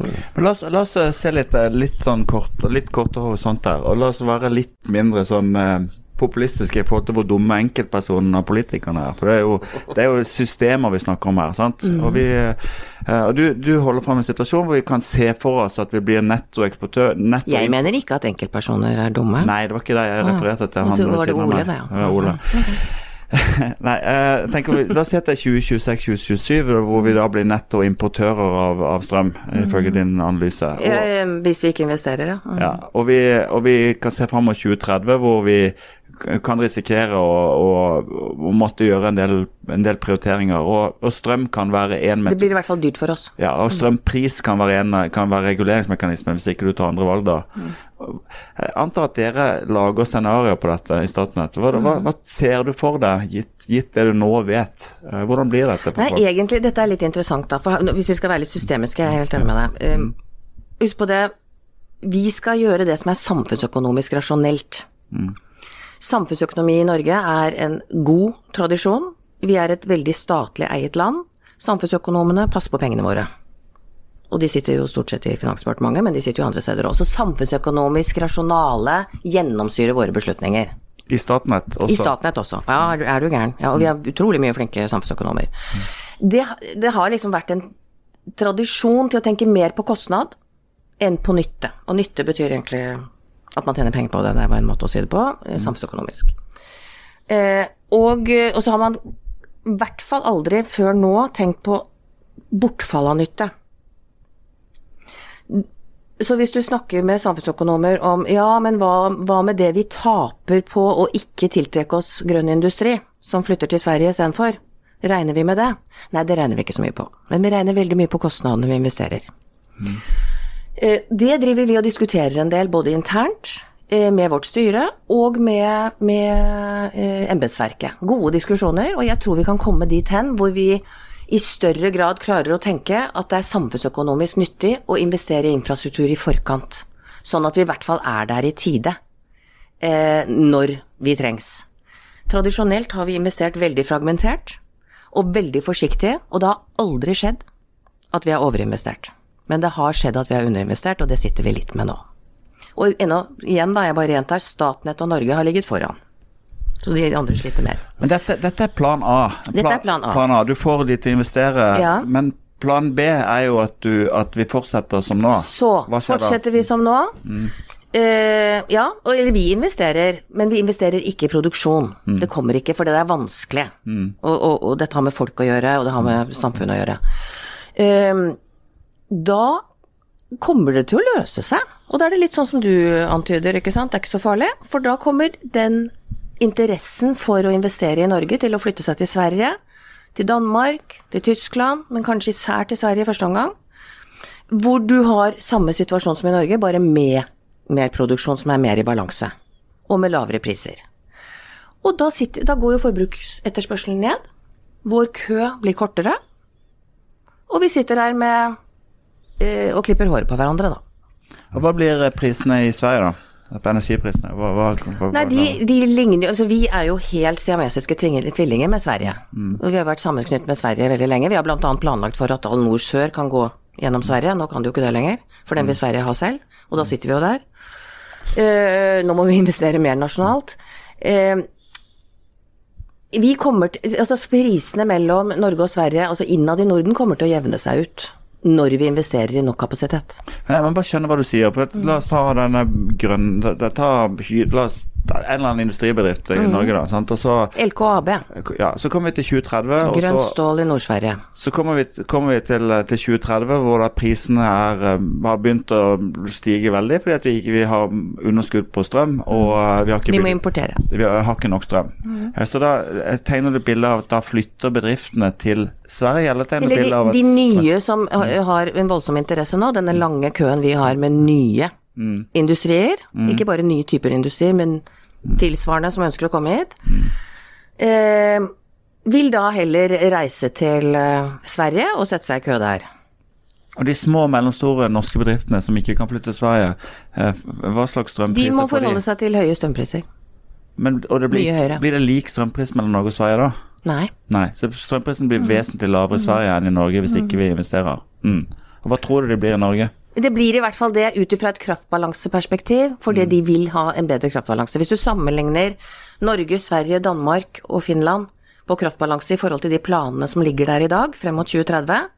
Men la oss, la oss se litt, litt sånn kort, litt kortere horisont her, og la oss være litt mindre sånn eh, populistiske i forhold til hvor dumme enkeltpersonene og politikerne er. For det er, jo, det er jo systemer vi snakker om her. sant? Mm. Og, vi, uh, og du, du, holder fram en situasjon hvor vi kan se for oss at vi blir nettoeksportør netto Jeg mener ikke at enkeltpersoner er dumme. Nei, det var ikke det jeg refererte til. Ah, du, var det Ole, det? Ja. ja Ole. Okay. Nei, eh, tenker, la oss si at det er 2026-2027, hvor vi da blir nettoimportører av, av strøm, ifølge din analyse. Og, ja, hvis vi ikke investerer, ja. Mm. ja og, vi, og, vi, kan se fram mot 2030, hvor vi kan risikere å, å, å måtte gjøre en del, en del prioriteringer. Og, og, strøm kan være en Det blir i hvert fall dyrt for oss. Ja, og strømpris kan være en kan være reguleringsmekanisme hvis ikke du tar andre valg da. Mm. Jeg antar at dere lager scenarioer på dette i Statnett. Hva, hva, hva, ser du for deg, gitt, gitt, det du nå vet? Eh, hvordan blir dette? Nei, egentlig, Dette er litt interessant, da. For hvis vi skal være litt systemiske, jeg er helt enig med deg. Um, husk på det, vi skal gjøre det som er samfunnsøkonomisk rasjonelt. Mm. Samfunnsøkonomi i Norge er en god tradisjon. Vi er et veldig statlig eiet land. Samfunnsøkonomene passer på pengene våre. Og de sitter jo stort sett i Finansdepartementet, men de sitter jo andre steder også. Samfunnsøkonomisk rasjonale gjennomsyrer våre beslutninger. I Statnett også? I Statnett også. Ja, er du gæren. Ja, og vi har utrolig mye flinke samfunnsøkonomer. Det, det har liksom vært en tradisjon til å tenke mer på kostnad enn på nytte. Og nytte betyr egentlig at man tjener penger på det, det var en måte å si det på, eh, mm. samfunnsøkonomisk. Eh, og, eh, og, så har man i hvert fall aldri før nå tenkt på bortfall av nytte. Så hvis du snakker med samfunnsøkonomer om ja, men hva, hva med det vi taper på å ikke tiltrekke oss grønn industri, som flytter til Sverige istedenfor? Regner vi med det? Nei, det regner vi ikke så mye på. Men vi regner veldig mye på kostnadene vi investerer. Mm. Eh, det driver vi og diskuterer en del, både internt eh, med vårt styre og med, med eh, embetsverket. Gode diskusjoner, og jeg tror vi kan komme dit hen hvor vi i større grad klarer å tenke at det er samfunnsøkonomisk nyttig å investere i infrastruktur i forkant. Sånn at vi i hvert fall er der i tide når vi trengs. Tradisjonelt har vi investert veldig fragmentert og veldig forsiktig, og det har aldri skjedd at vi har overinvestert. Men det har skjedd at vi har underinvestert, og det sitter vi litt med nå. Og ennå, igjen da, jeg bare gjentar, Statnett og Norge har ligget foran. Så de andre sliter mer. Men dette, dette er plan A. Plan, dette er plan A. plan A. Du får de til å investere, ja. men plan B er jo at, du, at vi fortsetter som nå. Så fortsetter da? vi som nå. Mm. Uh, ja, og, eller vi investerer, men vi investerer ikke i produksjon. Mm. Det kommer ikke, for det er vanskelig. Mm. Og, og, og, dette har med folk å gjøre, og det har med samfunnet å gjøre. Uh, da kommer det til å løse seg. Og da er det litt sånn som du antyder, ikke sant. Det er ikke så farlig. For da kommer den interessen for å investere i Norge til å flytte seg til Sverige, til Danmark, til Tyskland, men kanskje især til Sverige i første omgang. Hvor du har samme situasjon som i Norge, bare med mer produksjon som er mer i balanse. Og med lavere priser. Og da, sitter, da går jo forbruksetterspørselen ned. Vår kø blir kortere. Og vi sitter der med og klipper håret på hverandre, da. Og hva blir prisene i Sverige, da? På energiprisene? Hva, hva, hva, Nei, de, de, ligner jo altså Vi er jo helt siamesiske tvillinger med Sverige. Mm. Og vi har vært sammenknyttet med Sverige veldig lenge. Vi har bl.a. planlagt for at all nord sør kan gå gjennom Sverige. Nå kan det jo ikke det lenger, for den vil mm. Sverige ha selv. Og da sitter vi jo der. Uh, nå må vi investere mer nasjonalt. Uh, vi kommer til, altså Prisene mellom Norge og Sverige, altså innad i Norden, kommer til å jevne seg ut når vi investerer i nok kapasitet. Jeg må bare skjønne hva du sier. for La oss ta denne grønne La oss en eller annen industribedrift i mm. Norge, da. Sant? Og så, LKAB. Ja, så kommer vi til 2030. Grønt stål i Nord-Sverige. Så kommer vi, kommer vi til, til, 2030, hvor da prisene er, eh, har begynt å stige veldig fordi at vi vi har underskudd på strøm. og eh, Vi, har ikke, vi må importere. Vi har ikke nok strøm. Mm. Så da tegner du bilde av at da flytter bedriftene til Sverige, eller tegner bilde av at De nye som har en voldsom interesse nå, denne lange køen vi har med nye mm. industrier. Mm. Ikke bare nye typer industri, men tilsvarende som ønsker å komme hit. Mm. Eh, vil da heller reise til eh, Sverige og sette seg i kø der. Og de små og mellomstore norske bedriftene som ikke kan flytte til Sverige, eh, hva slags strømpriser får de? må forholde seg til høye strømpriser. Men, og det blir, Mye høyere. blir det lik strømpris mellom Norge og Sverige da? Nei. Nei, så strømprisen Mm. blir vesentlig lavere i Sverige enn i Norge hvis ikke vi investerer. Mm. Og hva tror du det blir i Norge? Det blir i hvert fall det ut ifra et kraftbalanseperspektiv, fordi de vil ha en bedre kraftbalanse. Hvis du sammenligner Norge, Sverige, Danmark og Finland på kraftbalanse i forhold til de planene som ligger der i dag, frem mot 2030,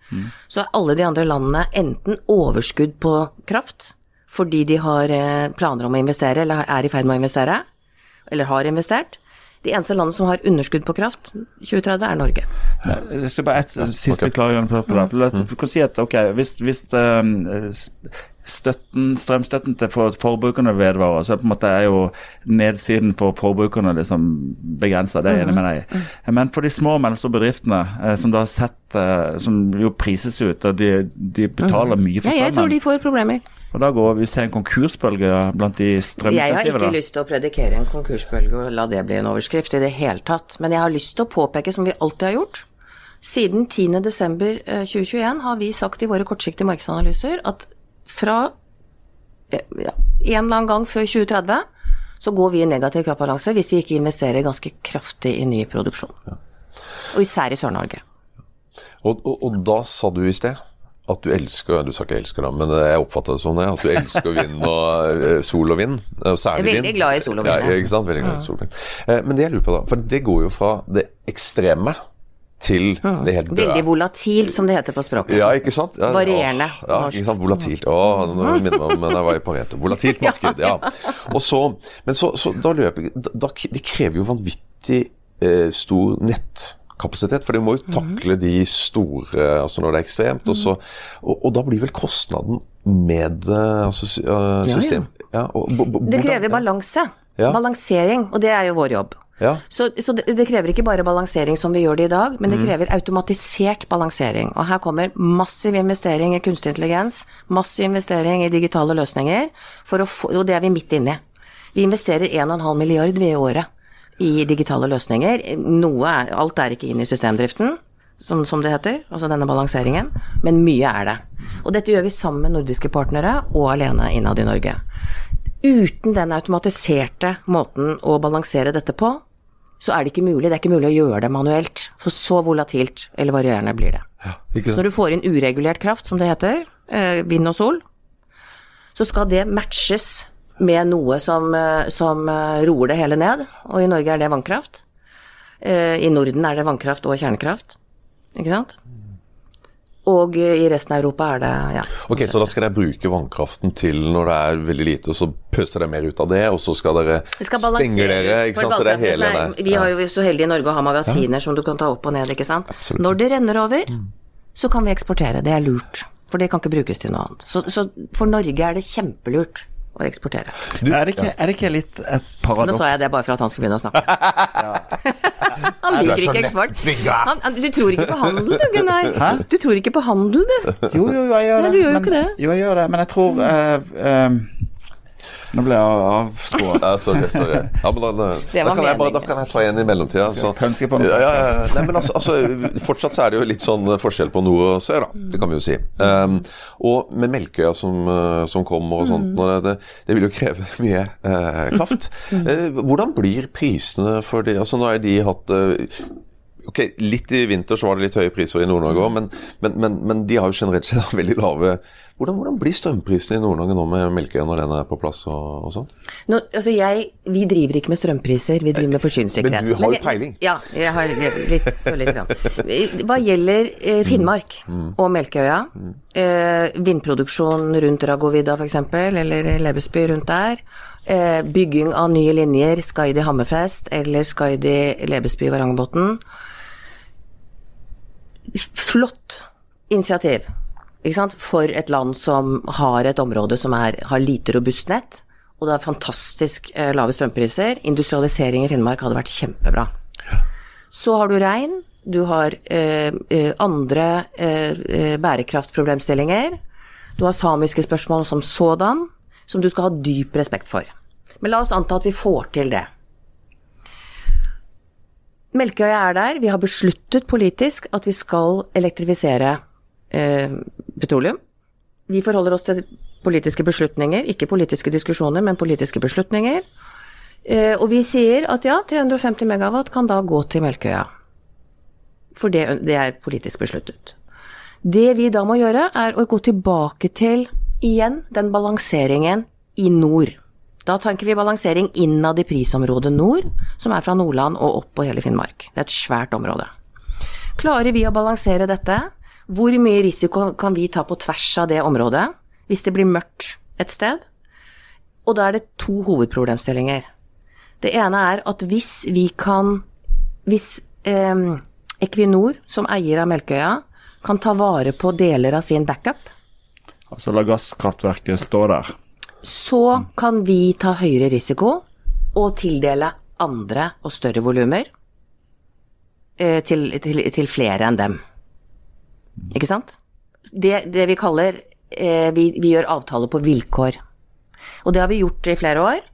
så er alle de andre landene enten overskudd på kraft, fordi de har eh, planer om å investere, eller er i ferd med å investere, eller har investert. De eneste landet som har underskudd på kraft 2030, er Norge. Jeg skal bare et siste klargjørende på på det. Du kan si at ok, hvis, hvis eh, støtten, strømstøtten til for, forbrukerne vedvarer, så på en måte er jo nedsiden for forbrukerne liksom begrensa. Det er jeg enig med deg i. Men for de små og mellomstore bedriftene eh, som da har sett eh, Som jo prises ut, og de, de betaler mye for Ja, jeg tror de får problemer. Og da går vi ser en konkursbølge blant de Jeg har ikke da. lyst til å predikere en konkursbølge og la det bli en overskrift i det hele tatt, men jeg har lyst til å påpeke, som vi alltid har gjort, siden 10.12.2021 har vi sagt i våre kortsiktige markedsanalyser at fra eh, ja, en eller annen gang før 2030 så går vi i negativ kraftbalanse hvis vi ikke investerer ganske kraftig i ny produksjon. Og især i Sør-Norge. Og, og, og da sa du i sted at du elsker Du sa ikke elsker, da, men jeg oppfatter det sånn jeg. at du elsker vind og eh, sol og vind. Og særlig er veldig glad i sol og vind, Ja, ikke sant? Veldig glad i sol og vind. Eh, Men det jeg lurer på, da, for det går jo fra det ekstreme til det helt døde. Veldig volatilt, som det heter på språket. Ja, ikke sant? Ja, Varierende Ja, ikke sant? Volatilt. Å, nå minner meg om da jeg var i Pareto. Volatilt marked, ja. Og så, men så, så da løper da, da, De krever jo vanvittig eh, stor nettkapasitet, for de må jo Mhm. takle de store altså når det er ekstremt. Og, så, og, og da blir vel kostnaden med eh, altså, system. eh, ja. system Ja, bo- Det krever balanse. Ja. Balansering, og det er jo vår jobb. Ja. Så, så det, det krever ikke bare balansering som vi gjør det i dag, men det krever krever automatisert balansering. Og her kommer massiv investering i kunstig intelligens, massiv investering i digitale løsninger, for å få, og det er vi midt inne i. Vi investerer 1,5 milliard vi i året i digitale løsninger. Noe alt er ikke inn i systemdriften, som, som det heter, altså denne balanseringen, men mye er det. Og dette gjør vi sammen med nordiske partnere og alene innad i Norge. Uten den automatiserte måten å balansere dette på, så er det ikke mulig. Det er ikke mulig å gjøre det manuelt. For så volatilt eller varierende blir det. Ikke Så når du får inn uregulert kraft, som det heter, eh, vind og sol, så skal det matches med noe som, eh, som eh, roer det hele ned. Og i Norge er det vannkraft. Eh, I Norden er det vannkraft og kjernekraft. Ikke sant? Og i resten av Europa er det ja. Ok, Så da skal dere bruke vannkraften til når det er veldig lite, og så pøser dere mer ut av det, og så skal dere skal stenge dere, ikke sant? Så det er hele det. Vi er jo så heldige i Norge å ha magasiner som du kan ta opp og ned, ikke sant. Absolutt. Mm. Når det renner over, så kan vi eksportere. Det er lurt. For det kan ikke brukes til noe annet. Så, så for Norge er det kjempelurt å eksportere. Er, det ikke, er det ikke litt et paradoks Nå sa jeg det bare for at han skulle begynne å snakke. han er liker ikke eksport. Han, han, du tror ikke på handel du, Gunnar. Hæ? Du tror ikke på handel, du. Jo, jo, jo, jeg gjør Nei, det. du gjør jo men, ikke det. Jo, jeg gjør det, men jeg tror uh, eh, Nå ble jeg avskåret. Ja, sorry, sorry. Ja, men da, da, da, kan jeg bare, da kan jeg ta en i mellomtida. Så. Ja, ja, ja. Nei, men altså, altså, fortsatt så er det jo litt sånn forskjell på nord og sør, da. Det kan vi jo si. Um, og med Melkøya som, uh, som kommer og sånt, Mm. det, det vil jo kreve mye uh, kraft. Mm. Uh, hvordan blir prisene for det? Altså, nå har de hatt uh, Ok, Litt i vinter så var det litt høye priser i Nord-Norge òg, men, men, men, men de har jo generelt sett veldig lave hvordan, hvordan blir strømprisene i Nord-Norge nå med Melkøya når den er på plass og, og sånn? Altså jeg, vi driver ikke med strømpriser, vi driver med forsyningssikkerhet. Men du har jo peiling. Ja, jeg har litt, litt. Hva gjelder eh, Finnmark og Melkøya, eh, vindproduksjon rundt Ragovida f.eks., eller Lebesby rundt der, eh, bygging av nye linjer, Skaidi Hammerfest eller Skaidi Lebesby Varangerbotn Flott initiativ ikke sant? for et land som har et område som er, har lite robust nett, og det er fantastisk eh, lave strømpriser. Industrialisering i Finnmark hadde vært kjempebra. Så har du regn, du har eh, eh, andre eh, eh, bærekraftsproblemstillinger, du har samiske spørsmål som sådan, som du skal ha dyp respekt for. Men la oss anta at vi får til det. Melkøya er der. Vi har besluttet politisk at vi skal elektrifisere eh, petroleum. Vi forholder oss til politiske beslutninger, ikke politiske diskusjoner, men politiske beslutninger. Eh, og vi sier at ja, 350 megawatt kan da gå til Melkøya. For det, det er politisk besluttet. Det vi da må gjøre, er å gå tilbake til, igjen, den balanseringen i nord. Da tenker vi balansering innad i prisområdet nord, som er fra Nordland og opp på hele Finnmark. Det er et svært område. Klarer vi å balansere dette? Hvor mye risiko kan vi ta på tvers av det området hvis det blir mørkt et sted? Og da er det to hovedproblemstillinger. Det ene er at hvis vi kan Hvis eh, Equinor, som eier av Melkøya, kan ta vare på deler av sin backup Altså la gasskraftverket stå der så kan vi ta høyere risiko og tildele andre og større volumer eh, til, til, til, flere enn dem. Ikke sant? Det, det vi kaller eh, vi, vi, gjør avtaler på vilkår. Og det har vi gjort i flere år.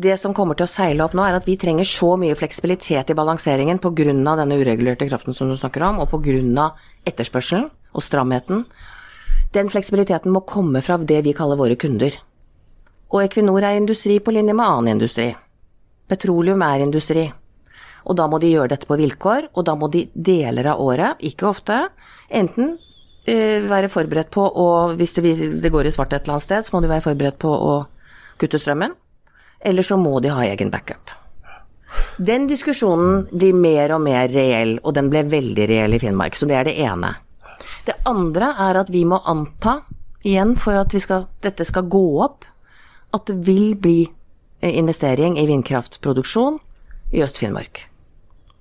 Det som kommer til å seile opp nå, er at vi trenger så mye fleksibilitet i balanseringen pga. denne uregulerte kraften som du snakker om, og pga. etterspørselen og stramheten. Den fleksibiliteten må komme fra det vi kaller våre kunder. Og Equinor er industri på linje med annen industri. Petroleum er industri. Og da må de gjøre dette på vilkår, og da må de deler av året, ikke ofte, enten eh, være forberedt på å Hvis det, går i svart et eller annet sted, så må de være forberedt på å kutte strømmen. Eller så må de ha egen backup. Den diskusjonen blir mer og mer reell, og den ble veldig reell i Finnmark. Så det er det ene. Det andre er at vi må anta, igjen for at skal, dette skal gå opp, at det vil bli eh, investering i vindkraftproduksjon i Øst-Finnmark.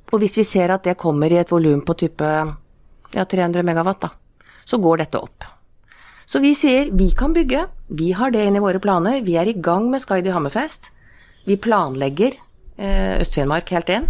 Og hvis vi ser at det kommer i et volum på type ja, 300 megawatt, da, så går dette opp. Så vi sier vi kan bygge, vi har det inn i våre planer, vi er i gang med Skaidi Hammerfest. Vi planlegger eh, Øst-Finnmark helt inn.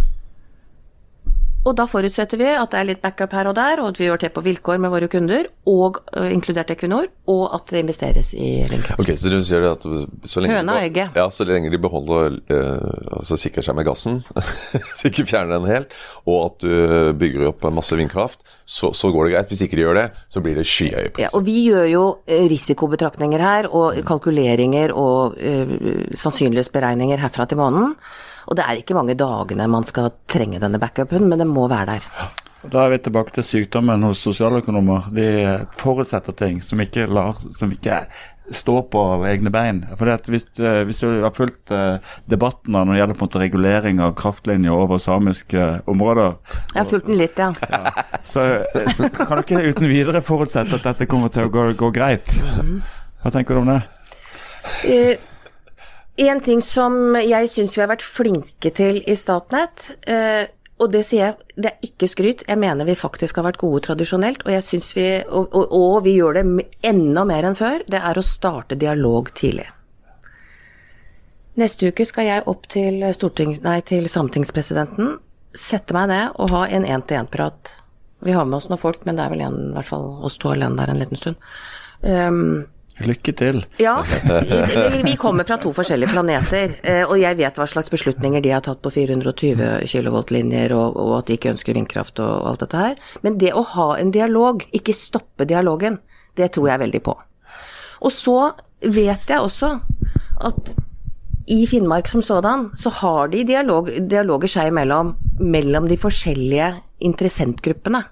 Og da forutsetter vi at det er litt backup her og der, og at vi gjør det på vilkår med våre kunder, og uh, inkludert Equinor, og at det investeres i vindkraft. Okay, så du sier at så lenge, Høna og egget. Ja, så lenge de beholder uh, altså sikrer seg med gassen, så ikke fjerner den helt, og at du bygger opp masse vindkraft, så, så, går det greit. Hvis ikke de gjør det, så blir det skyhøye priser. Ja, og vi gjør jo eh, risikobetraktninger her, og kalkuleringer og uh, sannsynlighetsberegninger herfra til månen. Og det er ikke mange dagene man skal trenge denne backupen, men den må være der. Da er vi tilbake til sykdommen hos sosialøkonomer. De forutsetter ting som ikke, lar, som ikke står på egne bein. For hvis, eh, hvis, du har fulgt debattene debatten når det gjelder på en måte regulering av kraftlinjer over samiske områder Jeg har fulgt den litt, ja. ja så uh, kan du ikke uten videre forutsette at dette kommer til å gå, gå greit. Mhm. Hva tenker du om det? Uh, en ting som jeg syns vi har vært flinke til i Statnett, eh, og det sier jeg, det er ikke skryt, jeg mener vi faktisk har vært gode tradisjonelt, og jeg vi, og, og, og vi gjør det enda mer enn før, det er å starte dialog tidlig. Neste uke skal jeg opp til, nei, til sametingspresidenten, sette meg ned og ha en én-til-én-prat. Vi har med oss noen folk, men det er vel en, i hvert fall oss to alene der en liten stund. Um, Lykke til. Ja, vi kommer fra to forskjellige planeter, eh, og jeg vet hva slags beslutninger de har tatt på 420 kV-linjer, og, at de ikke ønsker vindkraft og alt dette her. Men det å ha en dialog, ikke stoppe dialogen, det tror jeg veldig på. Og så vet jeg også at i Finnmark som sådan, så har de dialog, dialoger seg imellom mellom de forskjellige interessentgruppene.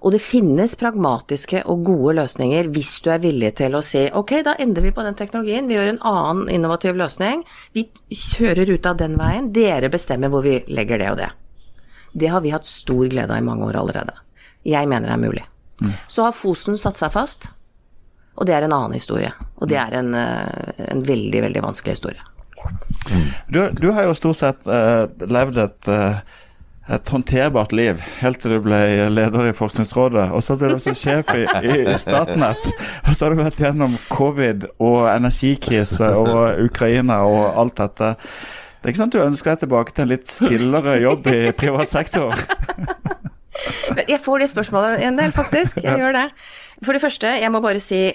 Og det finnes pragmatiske og gode løsninger hvis du er villig til å si ok, da endrer vi på den teknologien, vi gjør en annen innovativ løsning. Vi kjører ut av den veien, dere bestemmer hvor vi legger det og det. Det har vi hatt stor glede av i mange år allerede. Jeg mener det er mulig. Mm. Så har Fosen satt seg fast, og det er en annen historie. Og det er en, eh, en veldig, veldig vanskelig historie. Mm. Du, du, har jo stort sett uh, levd et uh, et håndterbart liv, helt til du ble leder i Forskningsrådet. Og så ble du også sjef i, i Statnett. Og så har du vært gjennom covid og energikrise og Ukraina og alt dette. Det er ikke sant du ønsker deg tilbake til en litt stillere jobb i privat sektor? Jeg får det spørsmålet en del, faktisk. Jeg gjør det. For det første, jeg må bare si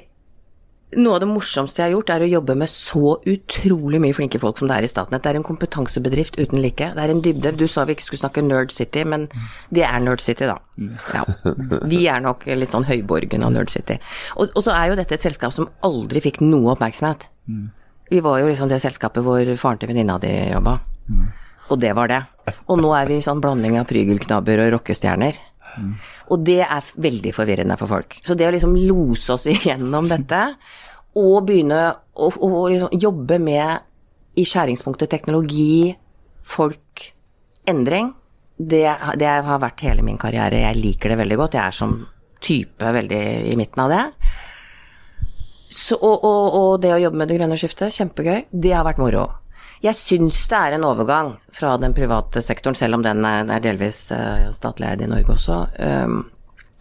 noe av det morsomste jeg har gjort, er å jobbe med så utrolig mye flinke folk som det er i Statnett. Det er en kompetansebedrift uten like. Det er en dybde. Du sa vi ikke skulle snakke Nerd City, men det er Nerd City, da. Ja. Vi er nok litt sånn høyborgen av Nerd City. Og, og, så er jo dette et selskap som aldri fikk noe oppmerksomhet. Vi var jo liksom det selskapet hvor faren til venninna di jobba. Og det var det. Og nå er vi sånn blanding av prygelknabber og rockestjerner. Og det er veldig forvirrende for folk. Så det å liksom lose oss igjennom dette, og begynne å, å liksom jobbe med i skjæringspunktet teknologi, folk, endring, det, det, har vært hele min karriere. Jeg liker det veldig godt. Jeg er som type veldig i midten av det. Så, og, og, og, det å jobbe med det grønne skiftet, kjempegøy. Det har vært moro. Jeg syns det er en overgang fra den private sektoren, selv om den er, delvis uh, statlig eid i Norge også. Um,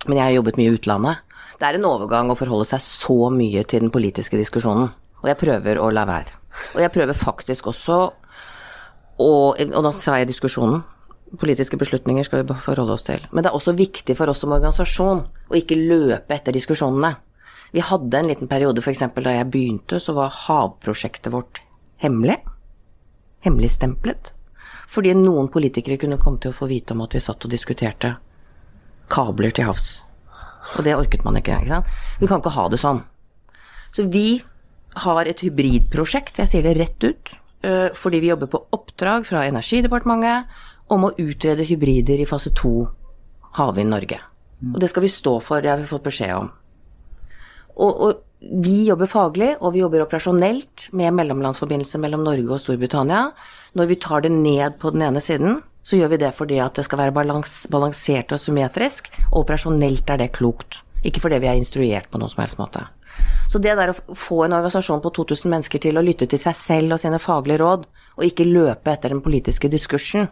men jeg har jobbet mye i utlandet. Det er en overgang å forholde seg så mye til den politiske diskusjonen. Og jeg prøver å la være. Og jeg prøver faktisk også å Og nå sa jeg diskusjonen. Politiske beslutninger skal vi forholde oss til. Men det er også viktig for oss som organisasjon å ikke løpe etter diskusjonene. Vi hadde en liten periode, f.eks. da jeg begynte, så var havprosjektet vårt hemmelig. Hemmeligstemplet. Fordi noen politikere kunne komme til å få vite om at vi satt og diskuterte kabler til havs. Og det orket man ikke, ikke sant. Vi kan ikke ha det sånn. Så vi har et hybridprosjekt, jeg sier det rett ut, eh, fordi vi jobber på oppdrag fra Energidepartementet om å utrede hybrider i fase to Havvind Norge. Og det skal vi stå for, det har vi fått beskjed om. Og, og, vi jobber faglig, og vi jobber operasjonelt med mellomlandsforbindelse mellom Norge og Storbritannia. Når vi tar det ned på den ene siden, så gjør vi det fordi at det skal være balans, balansert og symmetrisk, og operasjonelt er det klokt. Ikke fordi vi er instruert på noen som helst måte. Så det der å få en organisasjon på 2000 mennesker til å lytte til seg selv og sine faglige råd, og ikke løpe etter den politiske diskursen,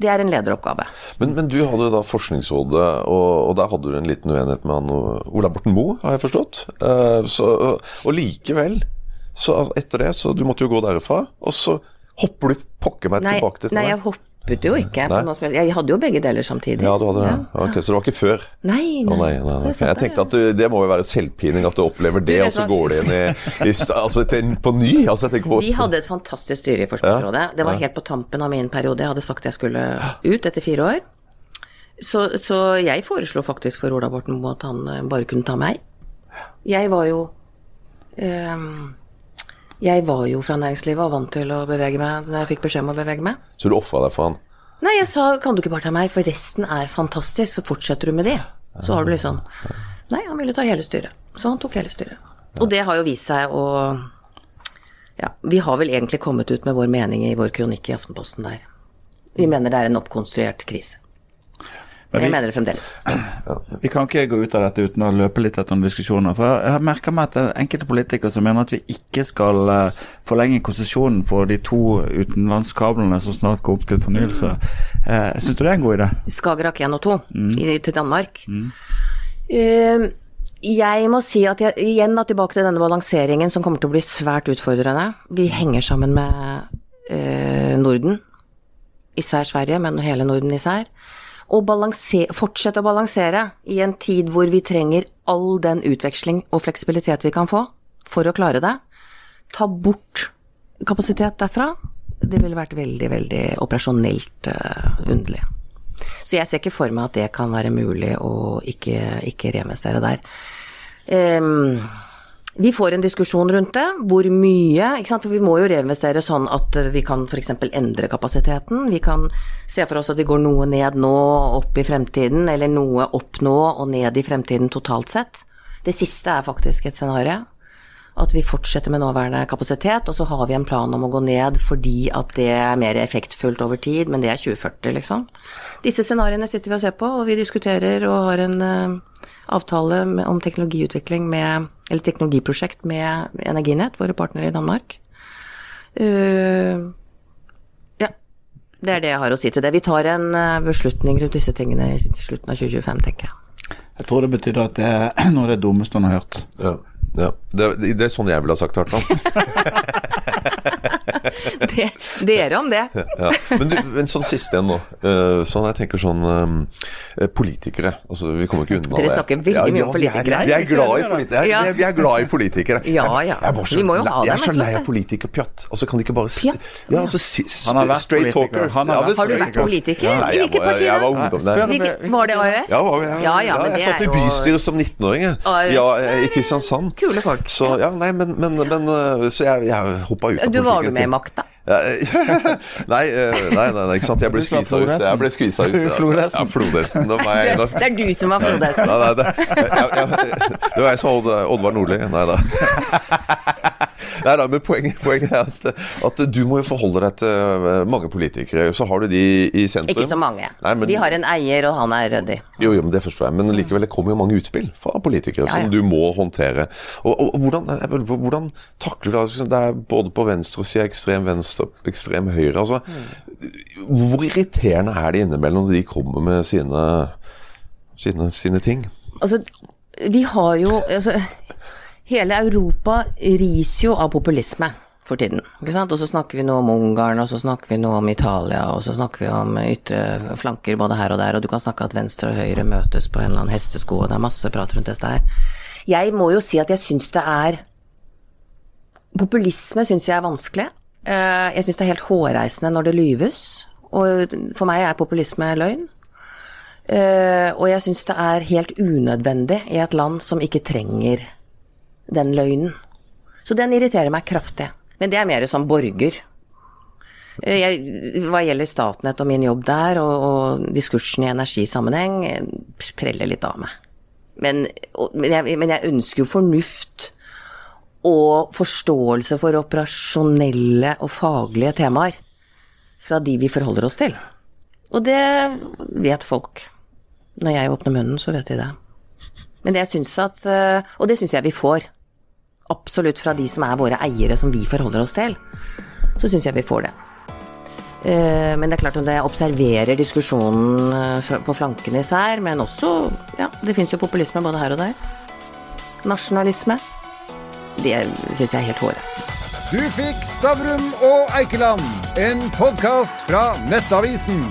det er en lederoppgave. Men, men, du hadde da Forskningsrådet, og, og, der hadde du en liten uenighet med han Ola Borten Moe, har jeg forstått. Uh, så, og likevel, så etter det, så du måtte jo gå derfra, og så hopper du pokker meg nei, tilbake til Nei, jeg hopper hoppet jo ikke. Jeg hadde jo begge deler samtidig. Ja, du hadde det. Ja. Okay, Så det var ikke før? Nei, nei. Nei, nei, okay. Jeg tenkte at du, det må jo være selvpining at du opplever det, og så går det inn i, i altså, på ny. Altså, på, Vi hadde et fantastisk styre i Forskningsrådet. Det var helt på tampen av min periode. Jeg hadde sagt jeg skulle ut etter fire år. Så, så jeg foreslo faktisk for Ola Borten Moe at han eh, bare kunne ta meg. Jeg var jo um, jeg var jo fra næringslivet og vant til å bevege meg når jeg fikk beskjed om å bevege meg. Så du ofra deg for han? Nei, jeg sa kan du ikke bare ta meg, for resten er fantastisk, så fortsetter du med det. Så har du liksom Nei, han ville ta hele styret. Så han tok hele styret. Og det har jo vist seg å Ja, vi har vel egentlig kommet ut med vår mening i vår kronikk i Aftenposten der. Vi mener det er en oppkonstruert krise. Men vi, jeg mener det fremdeles. Vi kan ikke gå ut av dette uten å løpe litt etter noen diskusjoner. For jeg har merka meg at enkelte politikere som mener at vi ikke skal uh, forlenge konsesjonen på de to utenlandskablene som snart går opp til fornyelse. Uh, Syns du det er en god idé? Skagerrak 1 og 2 mm. i, til Danmark. Mm. Uh, jeg må si at jeg igjen er tilbake til denne balanseringen som kommer til å bli svært utfordrende. Vi henger sammen med Norden, især Sverige, men hele Norden især og fortsette å balansere i en tid hvor vi trenger all den utveksling og fleksibilitet vi kan få for å klare det. Ta bort kapasitet derfra. Det ville vært veldig, veldig operasjonelt uh, underlig. Så jeg ser ikke for meg at det kan være mulig å ikke, ikke reinvestere der. Um, vi får en diskusjon rundt det. Hvor mye? For vi må jo reinvestere sånn at vi kan f.eks. endre kapasiteten. Vi kan se for oss at vi går noe ned nå og opp i fremtiden, eller noe opp nå og ned i fremtiden totalt sett. Det siste er faktisk et scenario. At vi fortsetter med nåværende kapasitet, og så har vi en plan om å gå ned fordi at det er mer effektfullt over tid, men det er 2040, liksom. Disse scenarioene sitter vi og ser på, og vi diskuterer og har en uh, avtale med, om teknologiutvikling med eller teknologiprosjekt med Energinett, våre partnere i Danmark. Uh, ja. Det er det jeg har å si til det. Vi tar en eh, beslutning rundt disse tingene i slutten av 2025, tenker jeg. Jeg tror det betyr at det er noe av det dummeste hun har hørt. Ja. Ja. Det, det, er sånn jeg ville ha sagt det, i hvert fall. det, dere om det. Ja. Men, du, en sånn siste en nå. Uh, sånn jeg tenker sånn um, Politikere. Altså, vi kommer ikke unna det. Dere snakker veldig ja, mye om politikere. Vi er, vi er glad i politikere. Ja. Vi er glad i politikere. Ja, ja. Så, vi må jo ha dem. Jeg er så lei av politikerpjatt. Altså, kan de ikke bare Pjatt? Ja, altså, Han har vært straight talker. Har, har, du vært politiker? I hvilket parti? Jeg var ungdom Var det AUF? Ja, ja, ja, jeg satt i bystyret som 19-åring, ja, i Kristiansand. Kule folk. Så, ja, nei, men, men, men eh, Så jeg, jeg hoppa ut av politikken. Du var jo med i makta? nei, eh, nei, nei, nei, ikke sant. Jeg ble skvisa ut. Jeg ble skvisa ut. Ja, flodhesten. Det, det, det er du som var flodhesten. Nei, nei, det, jeg, jeg, det var jeg som var Oddvar Nordli. Nei da. Nei da, men poenget, poenget er at, at, du må jo forholde deg til eh, mange politikere. Så har du de i sentrum. Ikke så mange. Nei, men, Vi har en eier, og han er ryddig. Jo, jo, men det forstår jeg. Men likevel, det kommer jo mange utspill fra politikere ja, ja. som du må håndtere. Og, og, og hvordan, hvordan, takler du det? Det er både på venstresida, ekstrem venstre, ekstrem høyre. altså mm. Hvor irriterende er det innimellom når de kommer med sine, sine, sine ting? Altså, vi har jo altså, Hele Europa ris jo av populisme for tiden. ikke sant? Og så snakker vi nå om Ungarn, og så snakker vi nå om Italia, og så snakker vi om ytre flanker både her og der, og du kan snakke at venstre og høyre møtes på en eller annen hestesko, og det er masse prat rundt dette her. Jeg må jo si at jeg syns det er Populisme syns jeg er vanskelig. Eh, jeg syns det er helt hårreisende når det lyves, og for meg er populisme løgn. Eh, og jeg syns det er helt unødvendig i et land som ikke trenger den løgnen. Så den irriterer meg kraftig. Men det er mer som borger. Eh, jeg, hva gjelder Statnett og min jobb der, og, og diskursen i energisammenheng, eh, preller litt av meg. Men, og, men, jeg, men, jeg, ønsker jo fornuft og forståelse for operasjonelle og faglige temaer fra de vi forholder oss til. Og det vet folk. Når jeg åpner munnen, så vet de det. Men det syns at eh, Og det syns jeg vi får absolutt fra de som er våre eiere, som vi forholder oss til, så syns jeg vi får det. Eh, men det er klart at jeg observerer diskusjonen eh, på flankene især, men også Ja, det fins jo populisme både her og der. Nasjonalisme. Det syns jeg er helt hårreisende. Du fikk Stavrum og Eikeland, en podkast fra Nettavisen.